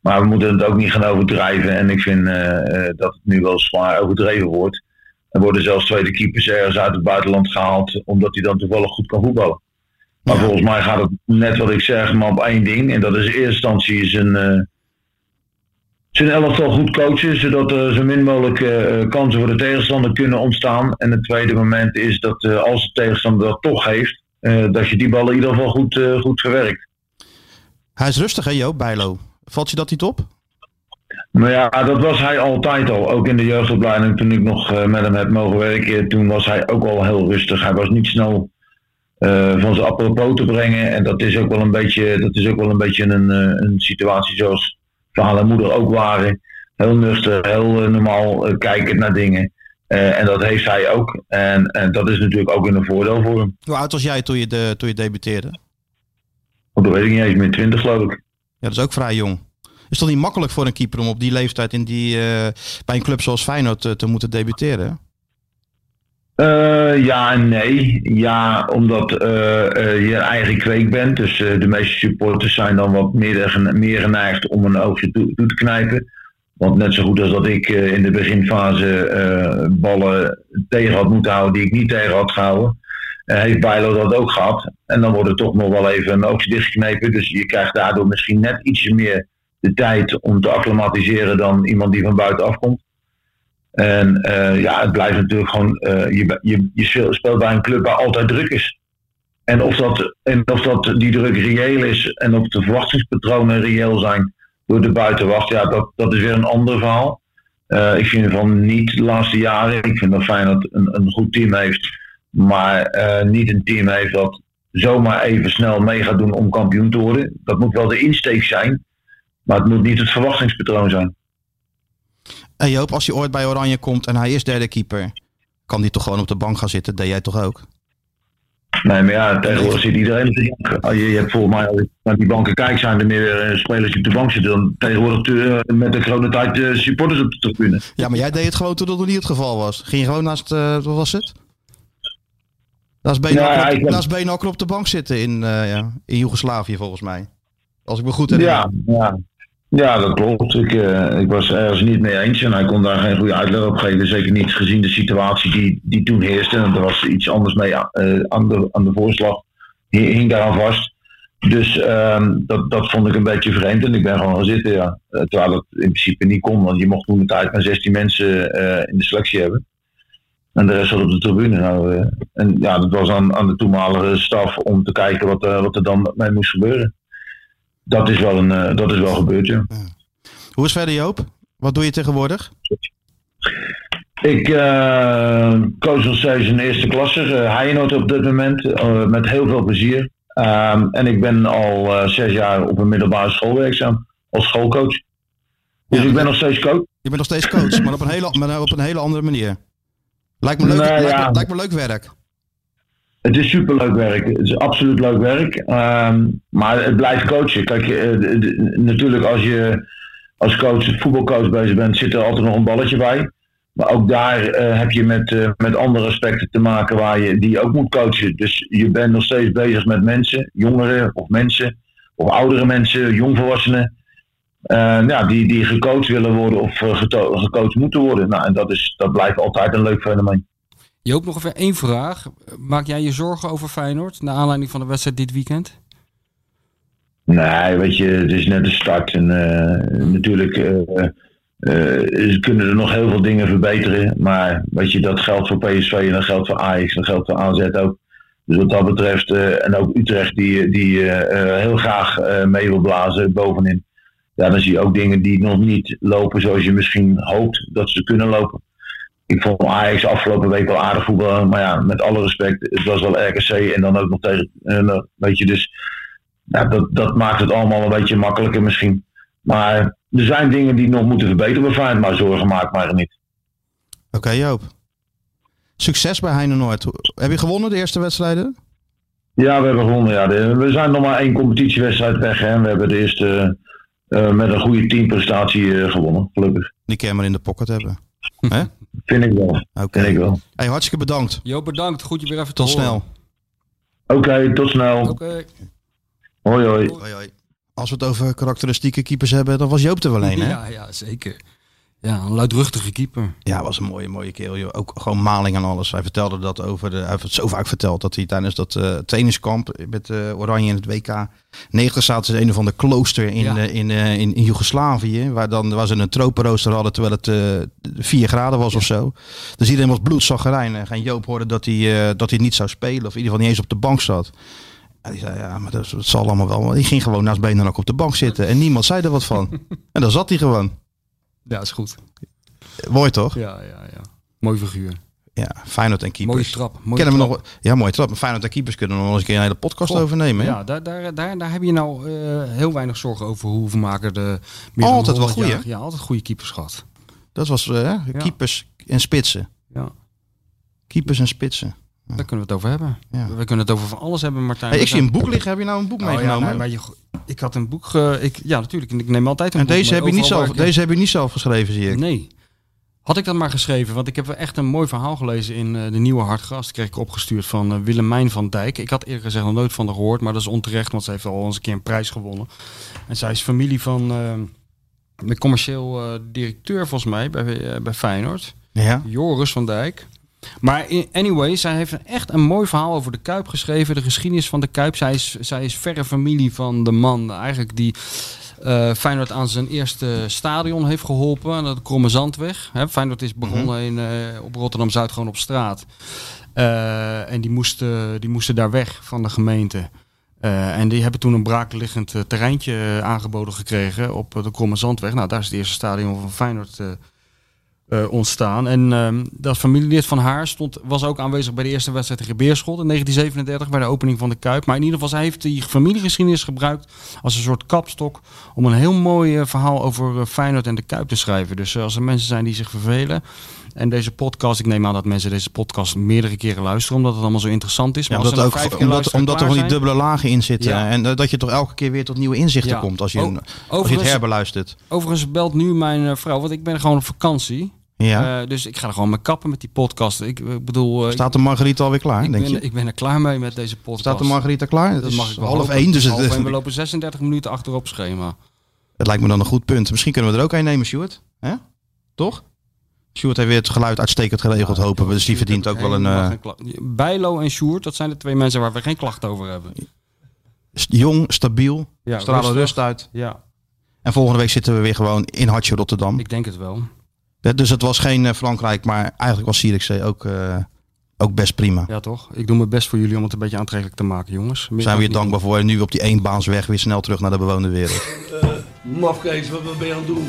Maar we moeten het ook niet gaan overdrijven. En ik vind eh, eh, dat het nu wel zwaar overdreven wordt. Er worden zelfs tweede keepers ergens uit het buitenland gehaald, omdat hij dan toevallig goed kan voetballen. Maar volgens mij gaat het net wat ik zeg, maar op één ding. En dat is in eerste instantie zijn, eh zijn elftal goed coachen, zodat er zo min mogelijk eh, kansen voor de tegenstander kunnen ontstaan. En het tweede moment is dat eh, als de tegenstander dat toch heeft, eh, dat je die bal in ieder geval goed, eh, goed verwerkt. Hij is rustig hè Joop, Bijlo. Valt je dat niet op? Maar ja, dat was hij altijd al. Ook in de jeugdopleiding toen ik nog eh, met hem heb mogen werken. Toen was hij ook al heel rustig. Hij was niet snel eh, van zijn apropos te brengen. En dat is ook wel een beetje, dat is ook wel een, beetje een, eh, een situatie zoals vader en moeder ook waren. Heel nuchter, heel eh, normaal eh, kijkend naar dingen. Eh, en dat heeft hij ook. En, en dat is natuurlijk ook een voordeel voor hem. Hoe oud was jij toen je, de, toen je debuteerde? Want dat weet ik niet eens, meer 20 geloof ik. Ja, dat is ook vrij jong. Is toch niet makkelijk voor een keeper om op die leeftijd in die, bij een club zoals Feyenoord te, te moeten debuteren? Eh, ja en nee. Ja, omdat eh, eh, je eigen kweek bent. Dus de meeste supporters zijn dan wat meer, gene- meer geneigd om een oogje toe, te knijpen. Want net zo goed als dat ik in de beginfase ballen tegen had moeten houden die ik niet tegen had gehouden, eh, heeft Bijlo dat ook gehad. En dan wordt er toch nog wel even een oogje dichtgeknepen. Dus je krijgt daardoor misschien net ietsje meer de tijd om te acclimatiseren dan iemand die van buitenaf komt. En eh, ja, het blijft natuurlijk gewoon, eh, je, je, je speelt- bij een club waar altijd druk is. En of, dat, en of dat die druk reëel is en of de verwachtingspatronen reëel zijn door de buitenwacht, ja, dat, dat is weer een ander verhaal. Eh, ik vind van niet de laatste jaren, ik vind dat Feyenoord een, een goed team heeft, maar niet een team heeft dat zomaar even snel mee gaat doen om kampioen te worden. Dat moet wel de insteek zijn, maar het moet niet het verwachtingspatroon zijn. En Joop, als hij ooit bij Oranje komt en hij is derde keeper, kan die toch gewoon op de bank gaan zitten? Deed jij toch ook? Nee, maar ja, tegenwoordig zit iedereen op de bank. Ah, Je, je hebt volgens mij, als ik naar die banken kijkt, zijn er meer eh, spelers die op de bank zitten dan tegenwoordig eh, met de grote tijd eh, supporters op de tribune. Ja, maar jij deed het gewoon toen dat nog niet het geval was. Ging je gewoon naast, wat was het? Naast Beenhakker, Ja, Beenhakker op de bank zitten in, ja, in Joegoslavië volgens mij. Als ik me goed herinner. Ja, ja. Ja, dat klopt. Ik, eh, ik was ergens niet mee eens en hij kon daar geen goede uitleg op geven. Zeker niet gezien de situatie die, die toen heerste. En er was iets anders mee eh, aan, de, aan de voorslag. Hi- Hing daaraan vast. Dus ehm, dat, dat vond ik een beetje vreemd en ik ben gewoon gaan zitten. Eh, terwijl het in principe niet kon, want je mocht toen de tijd maar 16 mensen in de selectie hebben. En de rest op de tribune. Nou, en ja, dat was aan, aan de toenmalige staf om te kijken wat, wat er dan mee moest gebeuren. Dat is wel, een, eh, dat is wel gebeurd, ja. Hoe is verder Joop? Wat doe je tegenwoordig? Ik eh coach nog steeds in eerste klasse, uh, Heinoot op dit moment, eh, met heel veel plezier. Ehm, en ik ben al eh, zes jaar op een middelbare school werkzaam als schoolcoach. Dus Ja. ik ben nog steeds coach. Je bent nog steeds coach, maar op een hele, maar op een hele andere manier. Lijkt me leuk, lijkt, ja. me, lijkt me leuk werk. Het is superleuk werk. Het is absoluut leuk werk. Ehm, maar het blijft coachen. Kijk, eh, natuurlijk als je als coach, voetbalcoach bezig bent, zit er altijd nog een balletje bij. Maar ook daar eh, heb je met, eh, met andere aspecten te maken waar je, die ook moet coachen. Dus je bent nog steeds bezig met mensen, jongeren of mensen, of oudere mensen, jongvolwassenen. ja, die, die gecoacht willen worden of gecoacht moeten worden. Nou, en dat, is, dat blijft altijd een leuk fenomeen. Joop, nog even één vraag. Maak jij je zorgen over Feyenoord naar aanleiding van de wedstrijd dit weekend? Nee, weet je, het is net de start. En eh, natuurlijk eh, eh, kunnen er nog heel veel dingen verbeteren. Maar weet je, dat geldt voor PSV en dat geldt voor Ajax, dat geldt voor AZ ook. Dus wat dat betreft, en ook Utrecht die, die heel graag mee wil blazen bovenin. Ja, dan zie je ook dingen die nog niet lopen zoals je misschien hoopt dat ze kunnen lopen. Ik vond Ajax afgelopen week wel aardig voetbal. Maar ja, met alle respect, het was wel RKC en dan ook nog tegen. Uh, weet je, dus ja, dat, dat maakt het allemaal een beetje makkelijker misschien. Maar er zijn dingen die nog moeten verbeteren bij Feyenoord, maar zorgen maakt mij er niet. Oké, Joop. Succes bij Heine Noord. Heb je gewonnen de eerste wedstrijden? Ja, we hebben gewonnen. Ja. we zijn nog maar één competitiewedstrijd weg. Hè. We hebben de eerste uh, met een goede teamprestatie uh, gewonnen, gelukkig. Die kan je maar in de pocket hebben. Vind ik wel. Oké. Hey, hartstikke bedankt. Jo, bedankt. Goed je weer even Tot te snel. Oké, okay, tot snel. Oké. Okay. Hoi, hoi. hoi, hoi. Als we het over karakteristieke keepers hebben, dan was Joop er wel een, hè? Ja, ja, zeker. Ja, een luidruchtige keeper. Ja, was een mooie, mooie kerel. Joh. Ook gewoon maling en alles. Hij vertelde dat over de. Hij heeft het zo vaak verteld dat hij tijdens dat uh, trainingskamp met uh, Oranje in het WK 90 zaten ze in een van de klooster in, ja. uh, in, in, in Joegoslavië. Waar, dan, waar ze een tropenrooster hadden terwijl het 4 graden was ja. of zo. Dus iedereen was bloedzaggerijn. En Joop hoorde dat hij, dat hij niet zou spelen. Of in ieder geval niet eens op de bank zat. En die zei, ja, maar dat, dat zal allemaal wel. Die ging gewoon naast benen ook op de bank zitten. En niemand zei er wat van. en dan zat hij gewoon. Ja, is goed. Mooi toch? Ja, ja, ja. Mooi figuur. Ja, Feyenoord en keepers. Mooie trap. Mooie Kennen trap. we nog, ja, mooie trap. Feyenoord en keepers kunnen we nog eens een keer een hele podcast Goh, overnemen. Ja, daar, daar, daar, daar heb je nou uh, heel weinig zorgen over hoe we maken de... Altijd wel goeie. Ja, altijd goede keepers gehad. Dat was uh, ja. keepers en spitsen. Ja. Keepers en spitsen. Daar kunnen we het over hebben. We kunnen het over van alles hebben, Martijn. Hey, ik zie een boek liggen. Heb je nou een boek oh, meegenomen? Maar je, ik had een boek... Uh, ik, ja, natuurlijk. Ik neem altijd een en boek. deze heb, je niet zelf, ik... deze heb je niet zelf geschreven, zie ik. Nee. Had ik dat maar geschreven, want ik heb echt een mooi verhaal gelezen in uh, de Nieuwe Hartgast. kreeg ik opgestuurd van uh, Willemijn van Dijk. Ik had eerder gezegd nog nooit van haar gehoord, maar dat is onterecht, want ze heeft al eens een keer een prijs gewonnen. En zij is familie van de commercieel directeur volgens mij bij, bij Feyenoord. Ja. Joris van Dijk. Maar anyway, zij heeft echt een mooi verhaal over de Kuip geschreven. De geschiedenis van de Kuip. Zij is, zij is verre familie van de man eigenlijk die uh, Feyenoord aan zijn eerste stadion heeft geholpen. De Kromme Zandweg. Hè, Feyenoord is begonnen in, uh, op Rotterdam-Zuid gewoon op straat. Uh, en die moesten, die moesten daar weg van de gemeente. en die hebben toen een braakliggend terreintje aangeboden gekregen op de Kromme Zandweg. Nou, daar is het eerste stadion van Feyenoord uh, ontstaan. En uh, dat familielid van haar stond, was ook aanwezig bij de eerste wedstrijd tegen Beerschot in 1937 bij de opening van de Kuip. Maar in ieder geval, zij heeft die familiegeschiedenis gebruikt als een soort kapstok om een heel mooi uh, verhaal over uh, Feyenoord en de Kuip te schrijven. Dus als er mensen zijn die zich vervelen en deze podcast, ik neem aan dat mensen deze podcast meerdere keren luisteren omdat het allemaal zo interessant is. Maar ja, omdat, ook, omdat, omdat er van die dubbele lagen in zitten Ja. en dat je toch elke keer weer tot nieuwe inzichten Ja. komt als je, een- als je het herbeluistert. Overigens belt nu mijn eh, vrouw, want ik ben gewoon op vakantie. Ja. Eh, dus ik ga er gewoon mee kappen met die podcast. Ik, ik bedoel, eh, Staat de Margarita alweer klaar, ik, denk ben, je? ik ben er klaar mee met deze podcast. Staat de Margarita klaar? Dat is mag ik wel half één, dus Half het, één, we lopen 36 minuten achter op schema. het lijkt me dan een goed punt. Misschien kunnen we er ook een nemen, Stuart. Hè? Toch? Stuart heeft weer het geluid uitstekend geregeld, hopen we. Dus die verdient ook wel een... Eh. Bijlo en Sjoerd, dat zijn de twee mensen waar we geen klacht over hebben. jong, stabiel, Ja, stralen rustig. rust uit. Ja, En volgende week zitten we weer gewoon in Hartje Rotterdam. ik denk het wel. Ja, Dus het was geen eh, Frankrijk, maar eigenlijk was Zierikzee ook, eh, ook best prima. Ja, toch? Ik doe mijn best voor jullie om het een beetje aantrekkelijk te maken, jongens. Meer Zijn we je dankbaar voor. En nu op die eenbaansweg weer snel terug naar de bewoonde wereld. Mafkees, wat, wat ben je aan het doen?